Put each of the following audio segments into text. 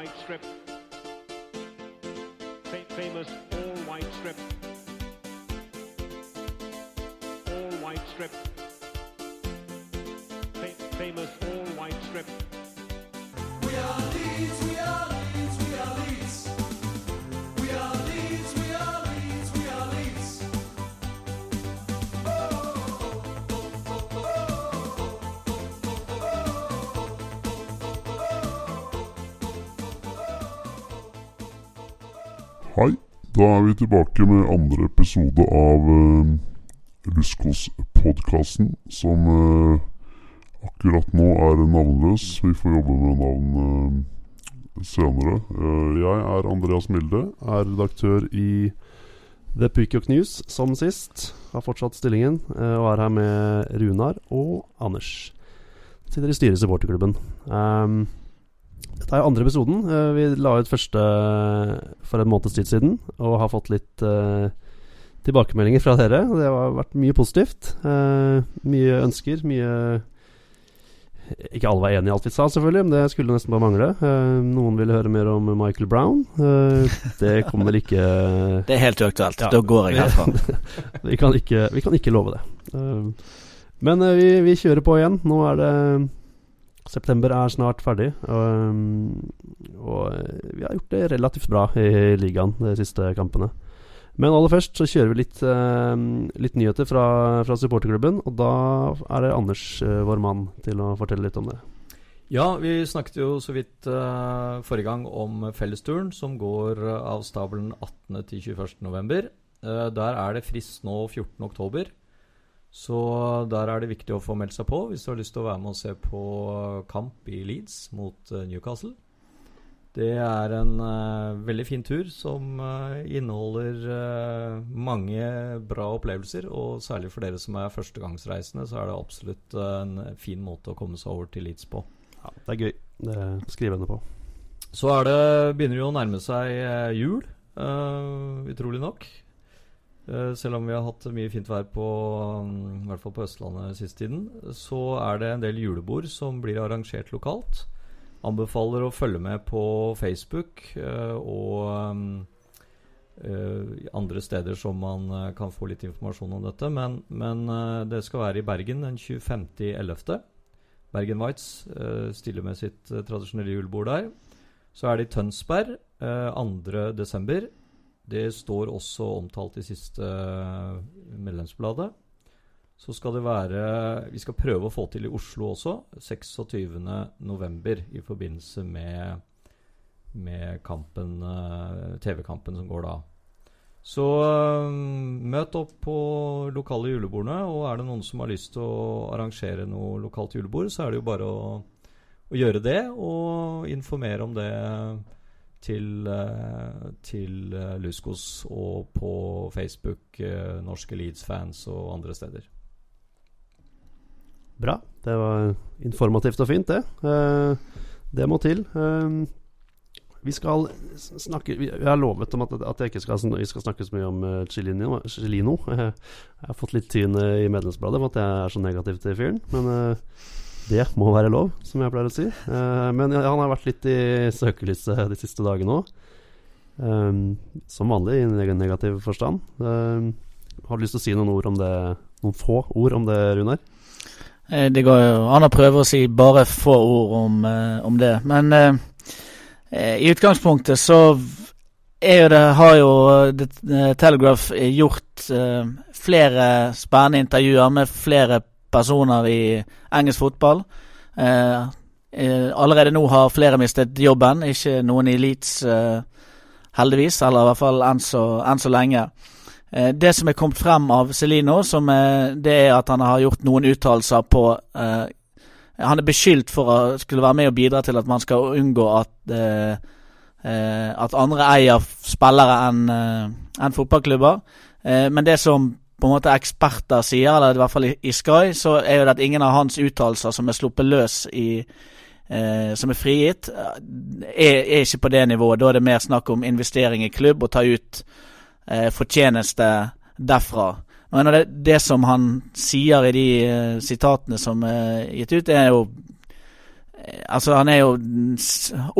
white strip. Famous all-white strip. All-white strip. Famous all-white strip. We are da er vi tilbake med andre episode av uh, Luskos-podkasten, som eh, akkurat nå er navnløs. Vi får jobbe med navn eh, senere. Eh, jeg er Andreas Milde, er redaktør i The Pukjok News, som sist. Har fortsatt stillingen, eh, og er her med Runar og Anders. Sitter i styret i supporterklubben. Um, dette er jo andre episoden. Eh, vi la ut første for en måneds tid siden, og har fått litt uh, tilbakemeldinger fra dere. og Det har vært mye positivt. Uh, mye ønsker, mye Ikke alle var enig i alt vi sa, selvfølgelig, men det skulle nesten bare mangle. Uh, noen ville høre mer om Michael Brown. Eh, det kommer vel ikke Det er helt uaktuelt. Ja. Da går jeg herfra. vi, kan ikke, vi kan ikke love det. Eh, men eh, vi, vi kjører på igjen. Nå er det September er snart ferdig. Og, og eh, vi har gjort det relativt bra i ligaen de siste kampene. Men aller først så kjører vi litt, eh, litt nyheter fra, fra supporterklubben. Og da er det Anders, eh, vår mann, til å fortelle litt om det. Ja, vi snakket jo så vidt uh, forrige gang om fellesturen som går av stabelen 18. til 21. november. Eh, der er det frist nå 14. oktober. Så der er det viktig å få meldt seg på hvis du har lyst til å være med og se på kamp i Leeds mot eh, Newcastle. Det er en uh, veldig fin tur som uh, inneholder uh, mange bra opplevelser. Og særlig for dere som er førstegangsreisende, så er det absolutt en fin måte å komme seg over til Leeds på. Ja, det er gøy. Det skriver jeg på. Så er det, begynner det jo å nærme seg jul, utrolig nok. Eh, selv om vi har hatt mye fint vær på mm, hvert fall på Østlandet siste tiden, så er det en del julebord som blir arrangert lokalt. Anbefaler å følge med på Facebook eh, og mm, eh, andre steder som man kan få litt informasjon om dette. Men, men det skal være i Bergen den 25.11. Bergen Whites stiller med sitt tradisjonelle julebord der. Så er det i Tønsberg eh, 2.12. Det står også omtalt i siste eh, medlemsbladet. Så skal det være Vi skal prøve å få til i Oslo også. 26.11. i forbindelse med, med eh, TV-kampen som går da. Så eh, møt opp på lokale julebordene, og er det noen som har lyst til å arrangere noe lokalt julebord, så er det jo bare å, å gjøre det, og informere om det til, eh, til eh, Luskos og på Facebook, eh, norske Leeds-fans og andre steder. Bra. Det var informativt og fint, det. Det må til. Vi skal snakke vi har lovet om at, at jeg ikke skal, vi skal snakke så mye om Chilino. Chilino. jeg har fått litt tyn i medlemsbladet for at jeg er så negativ til fyren, men det må være lov, som jeg pleier å si. Eh, men han har vært litt i søkelyset de siste dagene òg. som vanlig i en negativ forstand. Eh, har du lyst til å si noen ord om det Noen få ord om det, Runar? Eh, Det går jo an å prøve å si bare få ord om, eh, om det. Men eh, eh, i utgangspunktet så er jo det, har jo eh, The eh, Telegraph eh, gjort eh, flere spennende intervjuer med flere personer i engelsk fotball. Eh, eh, allerede nå har flere mistet jobben, ikke noen i Leeds, eh, heldigvis. Eller i hvert fall enn så, enn så lenge. Det som er kommet frem av Celino, er, det er at han har gjort noen uttalelser på Han er beskyldt for å skulle være med og bidra til at man skal unngå at At andre eier spillere enn en fotballklubber. Men det som på en måte eksperter sier, eller i hvert fall i, Sky, så er jo det at ingen av hans uttalelser som er sluppet løs i eh, som er frigitt, er, er ikke på det nivået. Da er det mer snakk om investering i klubb og ta ut eh, fortjeneste derfra. Men det, det som han sier i de eh, sitatene som er gitt ut, er jo eh, Altså, han er jo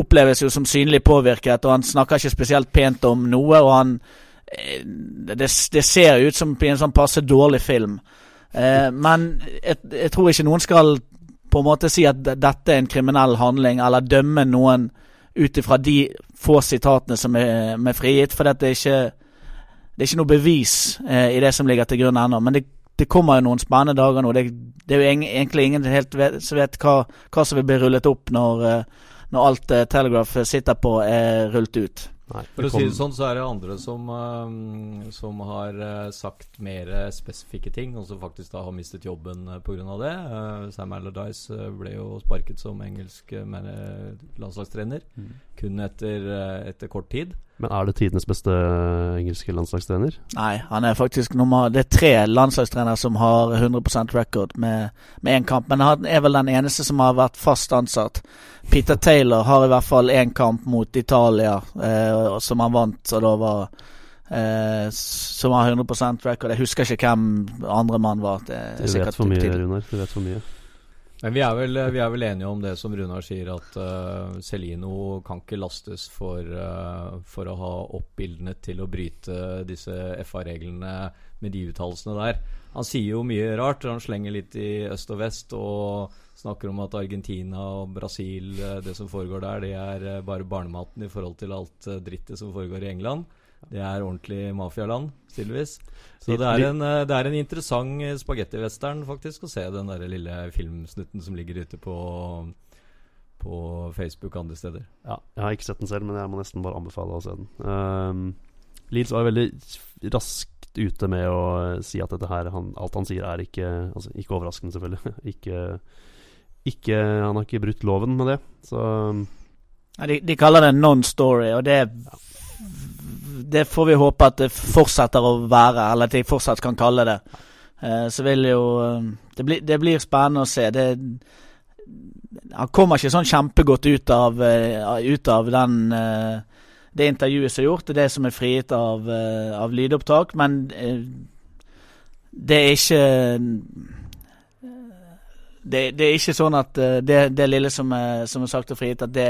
Oppleves jo som synlig påvirket, og han snakker ikke spesielt pent om noe, og han Det, det ser ut som en sånn passe dårlig film. Eh, men jeg, jeg tror ikke noen skal på en måte si at dette er en kriminell handling, eller dømme noen ut ifra de få sitatene som er, er frigitt, for det er ikke det er ikke noe bevis eh, i det som ligger til grunn ennå. Men det, det kommer jo noen spennende dager nå. Det, det er jo egentlig ingen helt vet, som vet hva, hva som vil bli rullet opp når, eh, når alt eh, Telegraph sitter på, er rullet ut. Nei, For å si det sånn, så er det andre som, uh, som har uh, sagt mer spesifikke ting, og som faktisk da har mistet jobben uh, pga. det. Uh, Sam Allardyce eh, ble jo sparket som engelsk uh, landslagstrener Mm. kun etter, eh, etter kort tid. Men er det tidenes beste eh, engelske landslagstrener? Nei, han er faktisk nummer Det er tre landslagstrenere som har 100% record med én kamp, men han er vel den eneste som har vært fast ansatt. Peter Taylor har i hvert fall én kamp mot Italia, eh, som han vant, så da var eh, Som har 100 record. Jeg husker ikke hvem andre mann var. Det er Du vet for mye, tidlig. Runar. Du vet for mye. Men vi er vel, vi er vel enige om det som Runar sier, at uh, Celino kan ikke lastes for, uh, for å ha opp bildene til å bryte disse FA-reglene med de uttalelsene der. Han sier jo mye rart. Han slenger litt i øst og vest og snakker om at Argentina og Brasil, eh, det som foregår der, det er eh, bare barnematen i forhold til alt eh, drittet som foregår i England. Det er ordentlig mafialand, tydeligvis. Så det er en, det er en interessant spagettivestern faktisk å se den der lille filmsnutten som ligger ute på, på Facebook og andre steder. Ja, jeg har ikke sett den selv, men jeg må nesten bare anbefale å se den. Um, Leeds var veldig raskt ute med å eh, si at dette her han, Alt han sier, er ikke altså, Ikke overraskende, selvfølgelig. ikke, ikke Han har ikke brutt loven med det. Så um, Ja, de, de kaller det non-story, og det Det får vi håpe at det fortsetter å være, eller at de fortsatt kan kalle det. Eh, så vil jo eh, det, blir- det blir spennende å se. Det, han kommer ikke sånn kjempegodt ut av, eh, ut av den eh, det intervjuet som er gjort. Det er det som er frigitt av, eh, av lydopptak, men eh, det er ikke det, det er ikke sånn at eh, det, det lille som er, som er sagt og frigitt, at det,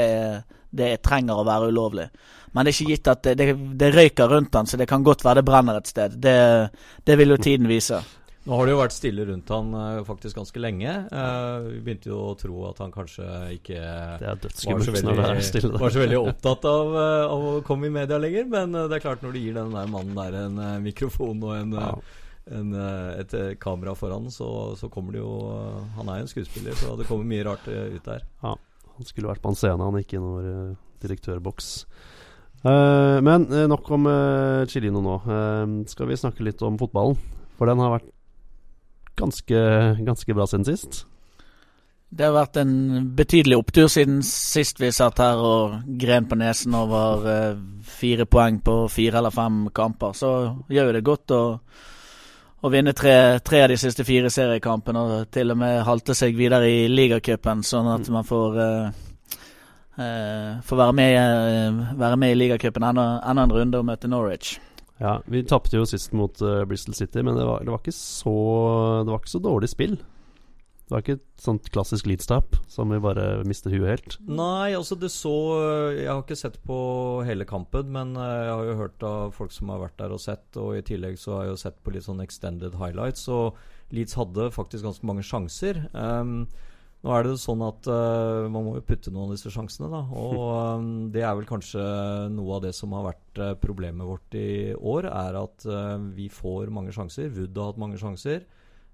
det trenger å være ulovlig. Men det er ikke gitt at det, røyker rundt den, så det kan godt være det brenner et sted. Det vil jo tiden vise. Nå har det jo vært stille rundt han eh, faktisk ganske lenge. Eh, vi begynte jo å tro at han kanskje ikke var så, veldig, var så veldig opptatt av, eh, av å komme i media lenger. Men det er klart når du gir den der mannen der en mikrofon og en, Ja. en, et kamera foran, så, så kommer det jo Han er jo en skuespiller, så det kommer mye rart ut der. Ja, Han skulle vært på en scene, han gikk i noen uh, direktørboks. Men nok om uh, Chilino nå. Skal vi snakke litt om fotballen? For den har vært ganske, ganske bra siden sist. Det har vært en betydelig opptur siden sist vi satt her og gren på nesen over eh, fire poeng på fire eller fem kamper. Så gjør jo det godt å, å vinne tre, tre av de siste fire seriekampene og til og med halte seg videre i ligacupen, sånn at man får uh, uh, får være med, uh, være med i ligacupen enda, enda en runde og møte Norwich. Ja, Vi tapte jo sist mot uh, Bristol City, men det var, det var ikke så Det var ikke så dårlig spill. Det var ikke et sånt klassisk Leeds-tap som vi bare mister huet helt. Nei, altså det så Jeg har ikke sett på hele kampen, men eh, jeg har jo hørt av folk som har vært der og sett, og i tillegg så har jeg jo sett på litt sånn extended highlights, og Leeds hadde faktisk ganske mange sjanser. Um, nå er det sånn at uh, man må jo putte noen av disse sjansene, da. Og um, det er vel kanskje noe av det som har vært uh, problemet vårt i år, er at uh, vi får mange sjanser. Wood har hatt mange sjanser.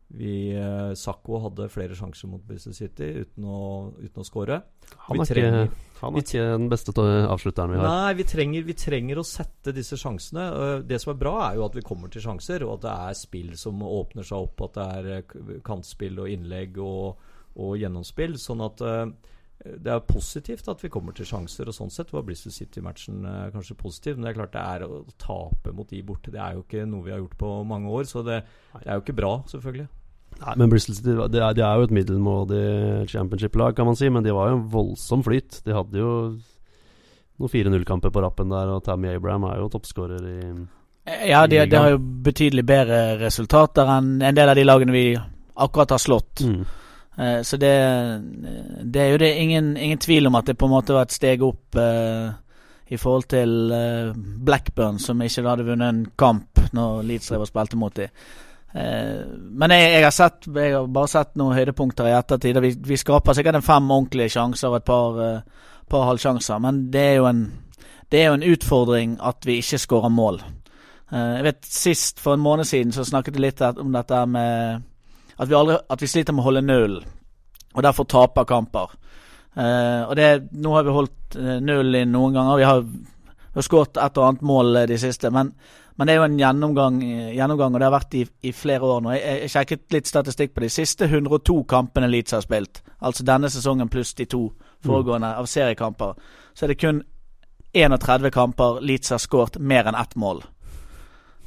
Vi, Sakko hadde flere sjanser mot Bristol City uten å, uten å score. Han er, trenger- ikke, han er ikke den beste avslutteren vi har. Nei, vi trenger, vi trenger å sette disse sjansene. Det som er bra, er jo at vi kommer til sjanser, og at det er spill som åpner seg opp. At det er kantspill og innlegg og, og gjennomspill. Sånn at eh, det er positivt at vi kommer til sjanser, og sånn sett var Bristol City-matchen eh, kanskje positiv. Men det er klart det er å tape mot de borte. Det er jo ikke noe vi har gjort på mange år, så det, det er jo ikke bra, selvfølgelig. Nei, men Bristol City det er, de er jo et middelmådig championship-lag, kan man si, men de var jo en voldsom flyt. De hadde jo noen 4-0-kamper på rappen der, og Tammy Abraham er jo toppskårer i Ja, de, de har jo betydelig bedre resultater enn en del av de lagene vi akkurat har slått. mm. Eh, så det, det er jo det ingen, ingen tvil om at det på en måte var et steg opp eh, i forhold til eh, Blackburn, som ikke hadde vunnet en kamp når Leeds drev og spilte mot dem. Eh, men jeg, jeg, har sett, jeg har bare sett noen høydepunkter i ettertid. Vi, vi skaper sikkert en fem ordentlige sjanser og et par, eh, par halvsjanser, men det er, en, det er jo en utfordring at vi ikke skårer mål. Eh, jeg vet Sist, for en måned siden, så snakket jeg litt om dette med at vi, aldri, at vi sliter med å holde nullen, og derfor taper kamper. Uh, og det, Nå har vi holdt uh, null inn noen ganger. Vi har, vi har skåret et og annet mål uh, de siste. Men, men, det er jo en gjennomgang, gjennomgang og det har vært i, i flere år nå. Jeg, jeg, sjekket litt statistikk på de siste 102 kampene Leeds har spilt. Altså denne sesongen pluss de to foregående av seriekamper. Så er det kun 31 kamper Leeds har skåret mer enn ett mål.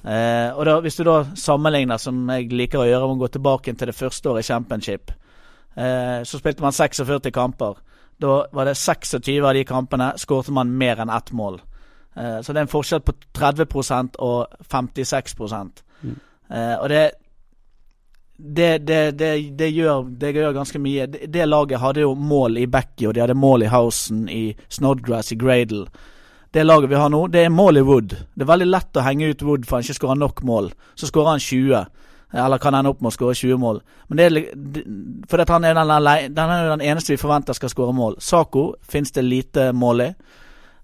Eh, og da, Hvis du da sammenligner, som jeg liker å gjøre, om å gå tilbake til det første året i championship, eh, så spilte man 46 kamper. Da var det 26 av de kampene skårte man mer enn ett mål. Eh, så det er en forskjell på 30% og 56 mm. Eh, Og det det, det, det, det, gjør, det gjør ganske mye. Det, laget hadde jo mål i Becky, og de hadde mål i Housen, i Snodgrass, i Gradle det laget vi har nå, det er mål i Wood. Det er veldig lett å henge ut Wood for han ikke skårer nok mål. Så skårer han 20. Eller kan ende opp med å skåre 20 mål. Men det er, for han er den, den, er den eneste vi forventer skal skåre mål. Sako finnes det lite mål i.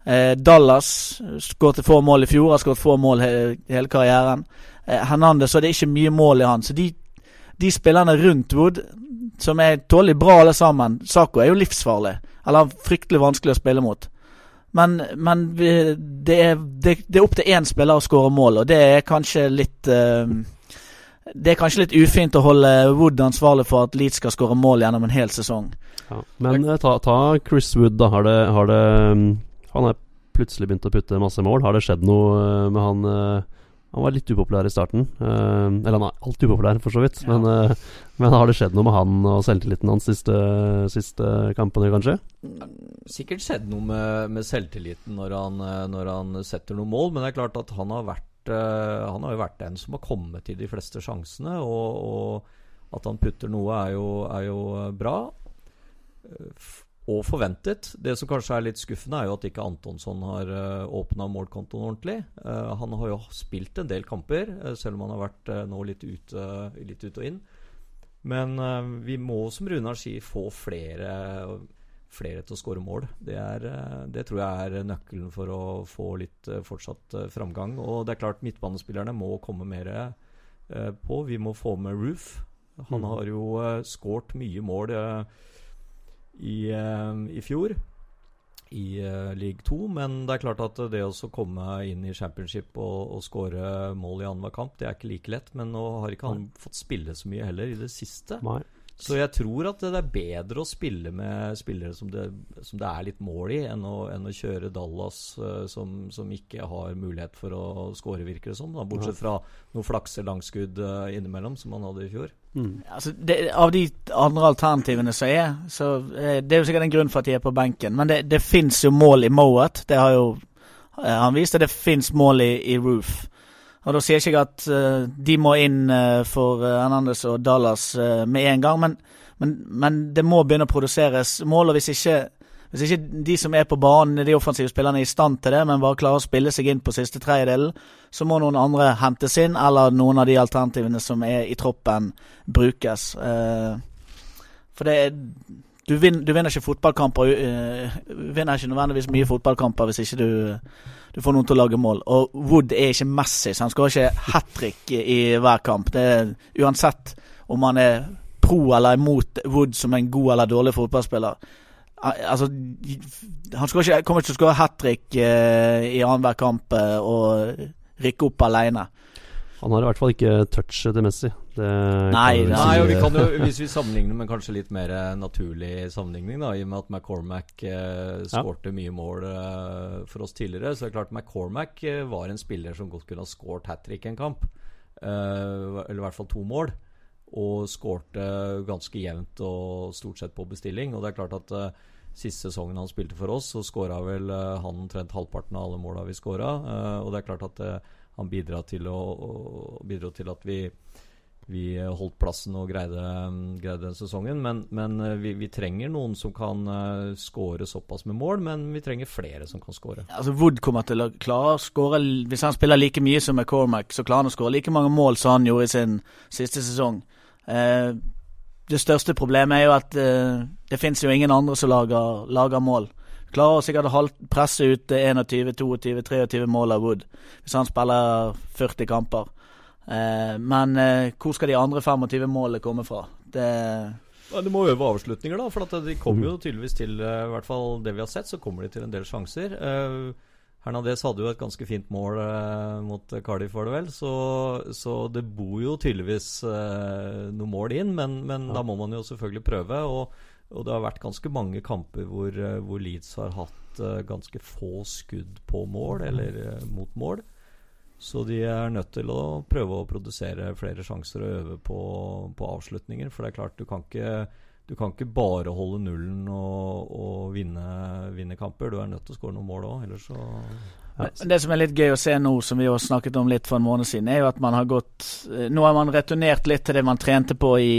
Eh, Dallas skåret få mål i fjor, har skåret få mål he, hele karrieren. Eh, Hernandez, så det er ikke mye mål i han. Så de, de spillerne rundt Wood, som er tålelig bra alle sammen Sako er jo livsfarlig. Eller fryktelig vanskelig å spille mot. Men, men det, er, det, det, er, opp til én spiller å skåre mål, og det er kanskje litt uh, Det er kanskje litt ufint å holde Wood ansvarlig for at Leeds skal skåre mål gjennom en hel sesong. Ja, men eh, ta, ta, Chris Wood, da. Har det, har det mm, Han har plutselig begynt å putte masse mål. Har det skjedd noe eh, med han? Han var litt upopulær i starten. Uh, eller han er alltid upopulær, for så vidt. Ja. Men, uh, men, har det skjedd noe med han og selvtilliten hans siste, siste kampene, kanskje? Sikkert skjedd noe med, med selvtilliten når han, når han, setter noen mål, men det er klart at han har vært Han har jo vært den som har kommet til de fleste sjansene, og, og at han putter noe, er jo, er jo bra og forventet. Det som kanskje er litt skuffende, er jo at ikke Antonsson har uh, eh, åpna målkontoen ordentlig. Uh, han har jo spilt en del kamper, uh, selv om han har vært uh, nå litt ute, litt ut, og inn. Men vi må, som Runar sier, få flere, flere til å skåre mål. Det, er, det, tror jeg er nøkkelen for å få litt fortsatt framgang. Og det er klart, midtbanespillerne må komme mer på. Vi må få med Roof. Han mm. har jo uh, skåret mye mål. Uh, i, eh, i fjor i uh, league 2. Men det er klart at det å komme inn i championship og, og skåre mål i annenhver kamp, det er ikke like lett. Men nå har ikke han fått spille så mye heller i det siste. Nei. Så jeg tror at det er bedre å spille med spillere som det, som det er litt mål i, enn å, enn å kjøre Dallas uh, som, som, ikke har mulighet for å skåre, virker det som. Da, bortsett fra noen flakse langskudd uh, innimellom, som han hadde i fjor. Mm. Altså, det, av de andre alternativene som er, så uh, det er jo sikkert en grunn for at de er på benken. Men det, det fins jo mål i Mowat, det har jo han vist, og det fins mål i, i Roof. Og Da sier jeg ikke at uh, de må inn uh, for uh, Hernandez og Dallas med en gang, men, men, men, det må begynne å produseres mål. og hvis ikke, hvis ikke de som er på banen, de offensive spillerne, er i stand til det, men bare klarer å spille seg inn på siste tredjedelen, så må noen andre hentes inn, eller noen av de alternativene som er i troppen, brukes. for det er du, vinner, du vinner ikke fotballkamper uh, vinner ikke nødvendigvis mye fotballkamper hvis ikke du, du, får noen til å lage mål. Og Wood er ikke Messi, så han skal ikke hat trick i, hver kamp. Det er, uansett om han er pro eller imot Wood som en god eller dårlig fotballspiller. Altså, han ikke, kommer ikke til å skåre hat trick uh, i annenhver kamp uh, og rykke opp alene. Han har i hvert fall ikke touchet til Messi. Nei, nei og vi kan jo, hvis vi sammenligner med kanskje litt mer eh, naturlig sammenligning, da, i og med at McCormack eh, skårte ja. mye mål eh, for oss tidligere, så er det klart McCormack eh, var en spiller som godt kunne ha skåret hat trick en kamp. Eh, eller i hvert fall to mål. Og skårte ganske jevnt og stort sett på bestilling. Og det er klart at eh, Siste sesongen han spilte for oss, så skåra vel han omtrent halvparten av alle måla vi skåra. og det er klart at han bidro til, å, bidro til at vi vi holdt plassen og greide, greide den sesongen. Men, men eh, vi, vi trenger noen som kan skåre såpass med mål, men vi trenger flere som kan skåre. Altså Wood kommer til å klare å skåre Hvis han spiller like mye som McCormack, så klarer han å skåre like mange mål som han gjorde i sin siste sesong. Eh, det største problemet er jo at eh, det finnes jo ingen andre som lager, lager mål. Klarer sikkert å presse ut eh, 21-22-23 mål av Wood hvis han spiller 40 kamper. Eh, men eh, hvor skal de andre 25 målene komme fra? Det Ja, Du må øve avslutninger, da. For at de kommer jo tydeligvis til eh, I hvert fall det vi har sett, så kommer de til en del sjanser. Hernandez hadde jo et ganske fint mål mot Cardiff, var det vel. Så, så det bor jo tydeligvis noen mål inn, men, men da må man jo selvfølgelig prøve. Og, og det har vært ganske mange kamper hvor, hvor Leeds har hatt ganske få skudd på mål, eller eh, mot mål. Så de er nødt til å prøve å produsere flere sjanser og øve på, på avslutninger. For det er klart, du kan ikke, du kan ikke bare holde nullen og, og vinne, vinne kamper. Du er nødt til å skåre noen mål òg, ellers så ja. Det som er litt gøy å se nå, som vi har snakket om litt for en måned siden, er jo at man har gått Nå har man returnert litt til det man trente på i,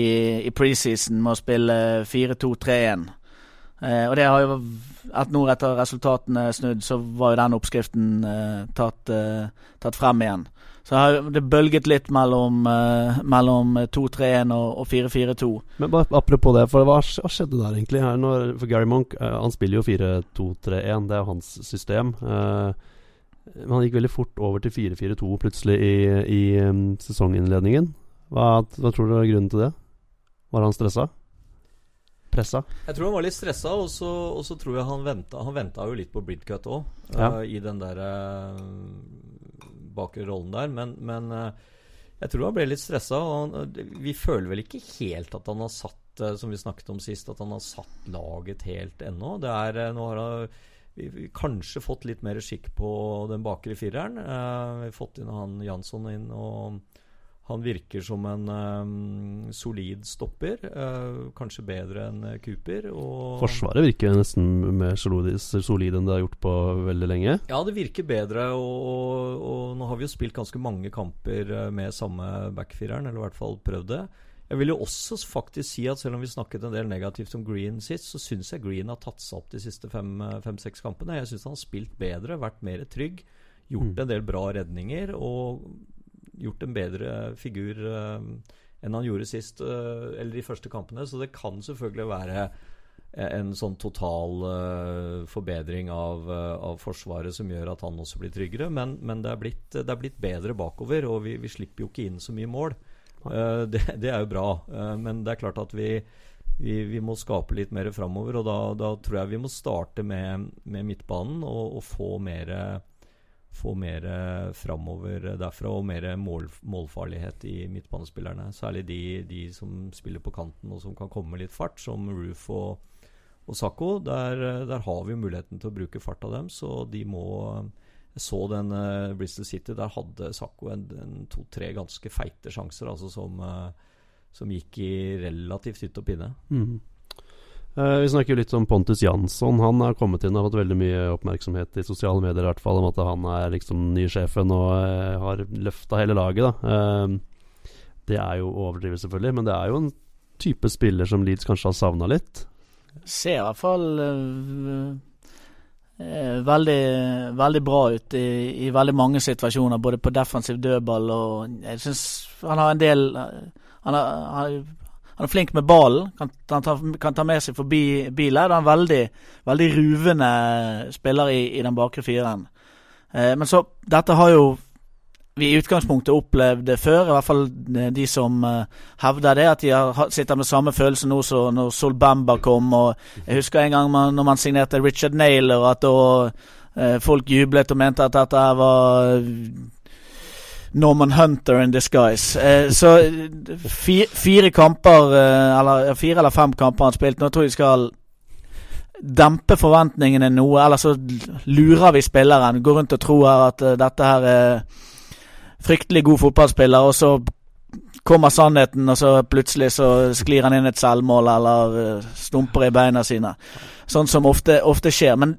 i preseason med å spille 4-2-3-1. Eh, og det har jo at nå etter resultatene er snudd, så var jo den oppskriften eh, tatt, eh, tatt frem igjen. Så har det bølget litt mellom, mellom 2-3-1 og, og 4-4-2. Men bare apropos det, for hva, skjedde der egentlig? Når, for Gary Monk han spiller jo 4-2-3-1, det er hans system. Men han gikk veldig fort over til 4-4-2 plutselig i, i em, sesonginnledningen. Hva, hva tror du er grunnen til det? Var han stressa? Pressa? Jeg tror han var litt stressa, og så, og så tror jeg han venta Han venta jo litt på Bridcut òg, Ja. i den der uh, bakre rollen der. Men, men uh, jeg tror han ble litt stressa. Og han, vi føler vel ikke helt at han har satt Som vi snakket om sist, at han har satt laget helt ennå. Det er Nå har han vi, kanskje fått litt mer skikk på den bakre fireren. Vi har fått inn han Jansson inn, og han virker som en um, solid stopper. uh, kanskje bedre enn eh, Cooper. Forsvaret virker nesten mer solid, solid enn det har gjort på veldig lenge. Ja, det virker bedre, og, og, og nå har vi jo spilt ganske mange kamper med samme backfireren, eller i hvert fall prøvd det. Jeg vil jo også faktisk si at selv om vi snakket en del negativt om Green sist, så syns jeg Green har tatt seg opp de siste fem- fem-seks kampene. Jeg syns han har spilt bedre, vært mer trygg, gjort en del bra redninger og gjort en bedre figur eh, enn han gjorde sist, eh, eller de første kampene. Så det kan selvfølgelig være en sånn total uh, forbedring av, uh, av Forsvaret som gjør at han også blir tryggere. Men, men det, er blitt, det er blitt bedre bakover, og vi, vi slipper jo ikke inn så mye mål. Uh, det, det er jo bra. Eh, men det er klart at vi, vi, vi må skape litt mer framover. Og da, da tror jeg vi må starte med, med midtbanen og, og få mer få mer framover derfra og mer mål, målfarlighet i midtbanespillerne. Særlig de, de som spiller på kanten og som kan komme med litt fart, som Roof og, og Sakko. Der, der har vi muligheten til å bruke fart av dem, så de må Jeg så den uh, Bristol City, der hadde Sakko en, en to-tre ganske feite sjanser, altså som, uh, som gikk i relativt hytt og pinne. Mhm. Eh, vi snakker jo litt om Pontus Jansson. Han har kommet inn og fått veldig mye oppmerksomhet i sosiale medier i hvert fall om at han er liksom ny sjefen og uh, har løfta hele laget. da Uh, Det er jo å selvfølgelig, men det er jo en type spiller som Leeds kanskje har savna litt. ser i hvert fall veldig, veldig bra ut i, i veldig mange situasjoner, både på defensiv dødball og Jeg syns han har en del Han har, han han er flink med ballen, kan, han ta, kan ta med seg forbi bilen. Han er en veldig, veldig ruvende spiller i, i den bakre fireren. Eh, men så Dette har jo vi i utgangspunktet opplevd før, i hvert fall de som eh, hevder det, at de har, sitter med samme følelse nå som når Sol Bamba kom. og Jeg husker en gang man, når man signerte Richard Naylor, at da eh, folk jublet og mente at dette var eh, Norman Hunter in disguise. Eh, så fire, fire kamper, eh, eller fire eller fem kamper han har spilt. Nå tror jeg skal dempe forventningene noe, eller så lurer vi spilleren. Går rundt og tror at eh, dette her er fryktelig god fotballspiller, og så kommer sannheten, og så plutselig så sklir han inn et selvmål eller eh, stumper i beina sine. Sånn som ofte, ofte skjer. Men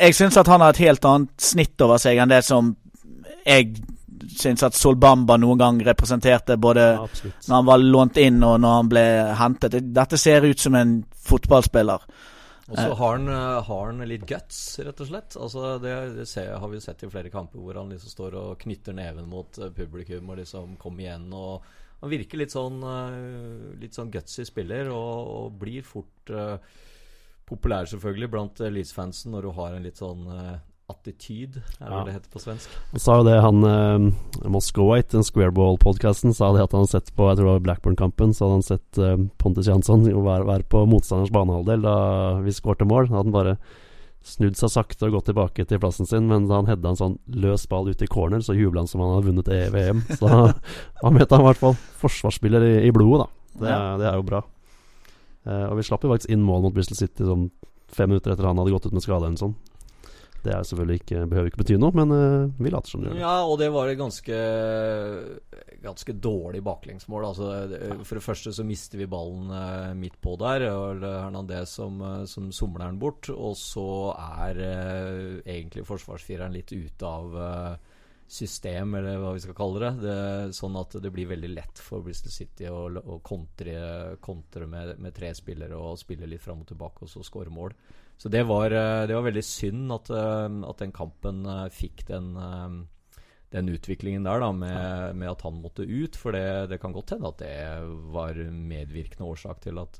jeg syns at han har et helt annet snitt over seg enn det som jeg syns at Solbamba noen gang representerte både Ja, når han var lånt inn og når han ble hentet. Dette ser ut som en fotballspiller. Og så har han, eh, har han litt guts, rett og slett. Altså det det ser, har vi sett i flere kamper hvor han liksom står og knytter neven mot eh, publikum og liksom kommer igjen. og Han virker litt sånn, eh, litt sånn gutsy spiller og, og blir fort uh, populær selvfølgelig blant Leeds-fansen når du har en litt sånn uh, attityd, er det Ja. det heter på svensk. Han sa jo det, han uh, Moscowite, den Squareball-podkasten, sa det at han hadde sett på Jeg tror det var Blackburn-kampen, så hadde han sett uh, Pontus Jansson være, være på motstanders banehalvdel da vi skårte mål. Da hadde han bare snudd seg sakte og gått tilbake til plassen sin, men da han hedda en sånn løs ball ut i corner, så jubla han som han hadde vunnet EVM. Så da, han vet han i hvert fall forsvarsspiller i, i blodet, da. Det, er- det er jo bra. Eh, og vi slapp jo faktisk inn mål mot Bristol City sånn fem minutter etter han hadde gått ut med skade. eller sånt. Det er selvfølgelig ikke, behøver ikke bety noe, men uh, vi later som det gjør det. Ja, og det var et ganske Ganske dårlig baklengsmål. Altså, det- for det første så mister vi ballen uh, midt på der. Og er Hernandez som, uh, som somler den bort. Og så er egentlig forsvarsfireren litt ute av system, eller hva vi skal kalle det. det. Sånn at det blir veldig lett for Bristol City å, å kontre, kontre med, med tre spillere og spille litt fram og tilbake, og så skåre mål. Så det var, eh, det var veldig synd at, eh, at den kampen eh, fikk den, den utviklingen der, da, med, med at han måtte ut. For det, det kan godt hende at det var medvirkende årsak til at,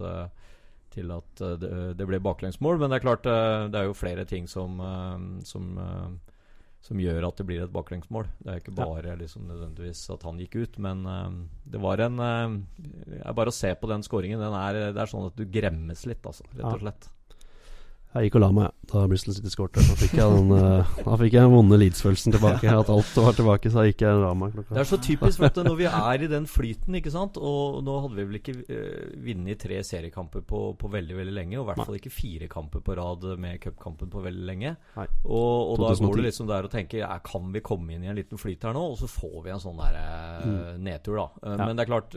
til at det, det ble baklengsmål. Men det er klart, det er jo flere ting som, som, som gjør at det blir et baklengsmål. Det er ikke bare liksom nødvendigvis at han gikk ut, men det var en Bare å se på den skåringen. Den er, det er sånn at du gremmes litt, altså. Rett og Ja. Jeg gikk og la meg da Bristol City skåret. Da fikk jeg den uh, Da fikk jeg den vonde Leeds-følelsen tilbake. At alt var tilbake, så gikk jeg og la meg klokka Det er så typisk for at når vi er i den flyten, ikke sant Og nå hadde vi vel ikke uh, vunnet tre seriekamper på, på veldig veldig lenge. Og i hvert fall ikke fire kamper på rad med cupkampen på veldig lenge. Nei. Og, og da går det liksom der og tenker ja, Kan vi komme inn i en liten flyt her nå? Og så får vi en sånn der uh, nedtur, da. Uh, Ja. Men det er klart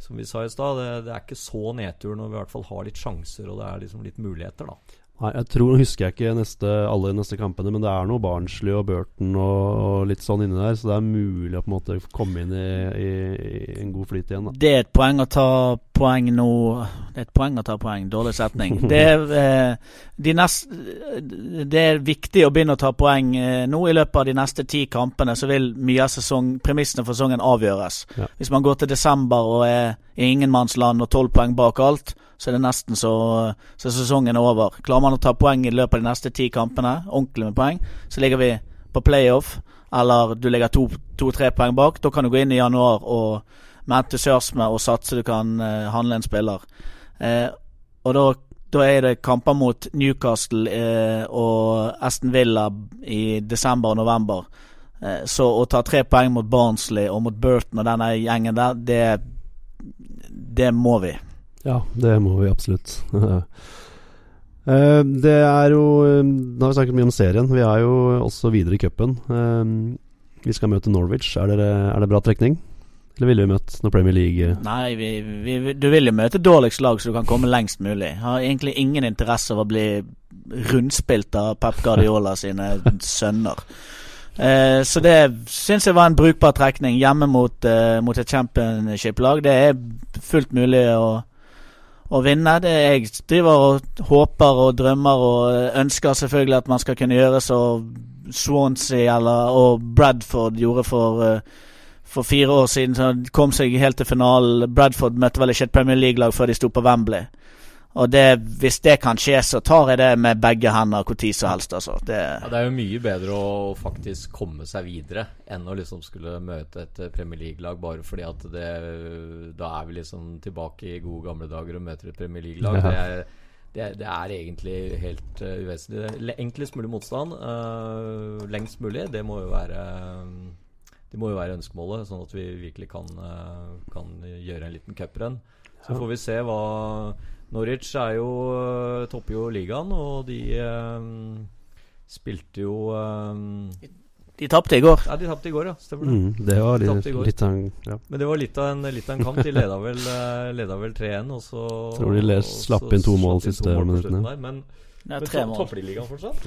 som vi sa i stad, det, det er ikke så nedtur når vi i hvert fall har litt sjanser og det er liksom litt muligheter, da. Nei, jeg tror, husker jeg ikke neste, alle de neste kampene, men det er noe Barnsley og Burton og, og litt sånn inni der, så det er mulig å på en måte komme inn i, i, i en god flyt igjen. da Det er et poeng å ta poeng nå Det er et poeng å ta poeng. Dårlig setning. Det er, eh, de neste, det er viktig å begynne å ta poeng eh, nå. I løpet av de neste ti kampene så vil mye av sesong, premissene for sesongen avgjøres. Ja. Hvis man går til desember og er i ingenmannsland og tolv poeng bak alt, så er det nesten så, så sesongen er over. Klarer man å ta poeng i løpet av de neste ti kampene, ordentlig med poeng, så ligger vi på playoff, eller du ligger to-tre poeng bak. Da kan du gå inn i januar og med entusiasme og satse du kan eh, handle en spiller. Eh, og da, da er det kamper mot Newcastle eh, og Aston Villa i desember og november. Så å ta tre poeng mot Barnsley og mot Burton og denne gjengen der, det, det må vi. Ja, det må vi absolutt. Eh, det er jo eh, Nå har vi snakket mye om serien. Vi er jo også videre i cupen. Eh, Vi skal møte Norwich. Er, dere, er det bra trekning? Eller ville vi møtt noe Premier League? Nei, vi, vi, du vil jo møte dårligst lag, så du kan komme lengst mulig. Har egentlig ingen interesse av å bli rundspilt av Pep Guardiola sine sønner. Eh, så det syns jeg var en brukbar trekning hjemme mot, eh, mot et championship-lag. Det er fullt mulig å, å vinne. Det jeg driver og håper og drømmer og ønsker selvfølgelig at man skal kunne gjøre så Swansea eller, og Bradford gjorde for eh, for fire år siden så de kom seg helt til finalen. Bradford møtte vel ikke et Premier League-lag før de sto på Wembley. Og det, hvis det kan skje, så tar jeg det med begge hender tid som helst, altså. Det, Ja, det er jo mye bedre å faktisk komme seg videre enn å liksom skulle møte et eh, Premier League-lag bare fordi at det Da er vi liksom tilbake i gode gamle dager og møter et Premier League-lag. Ja. Det, er, det, er- det er egentlig helt uh, uvesentlig. Enklest mulig motstand, uh, lengst mulig, det må jo være det må jo være ønskemålet, sånn at vi virkelig kan, kan gjøre en liten cuprenn. Så får vi se hva Norwich er jo eh, topper jo ligaen, og de eh, spilte jo eh, de tapte i går. Ja, de tapte i går, ja. Stemmer det. Mm, det var de, de litt, av en- ja. Men det var litt av en, litt av en kamp. De leda vel, leda vel 3-1, og så Tror de les- og slapp inn to mål siste to mål minuttene. der. Men, Det er men topper de ligaen fortsatt?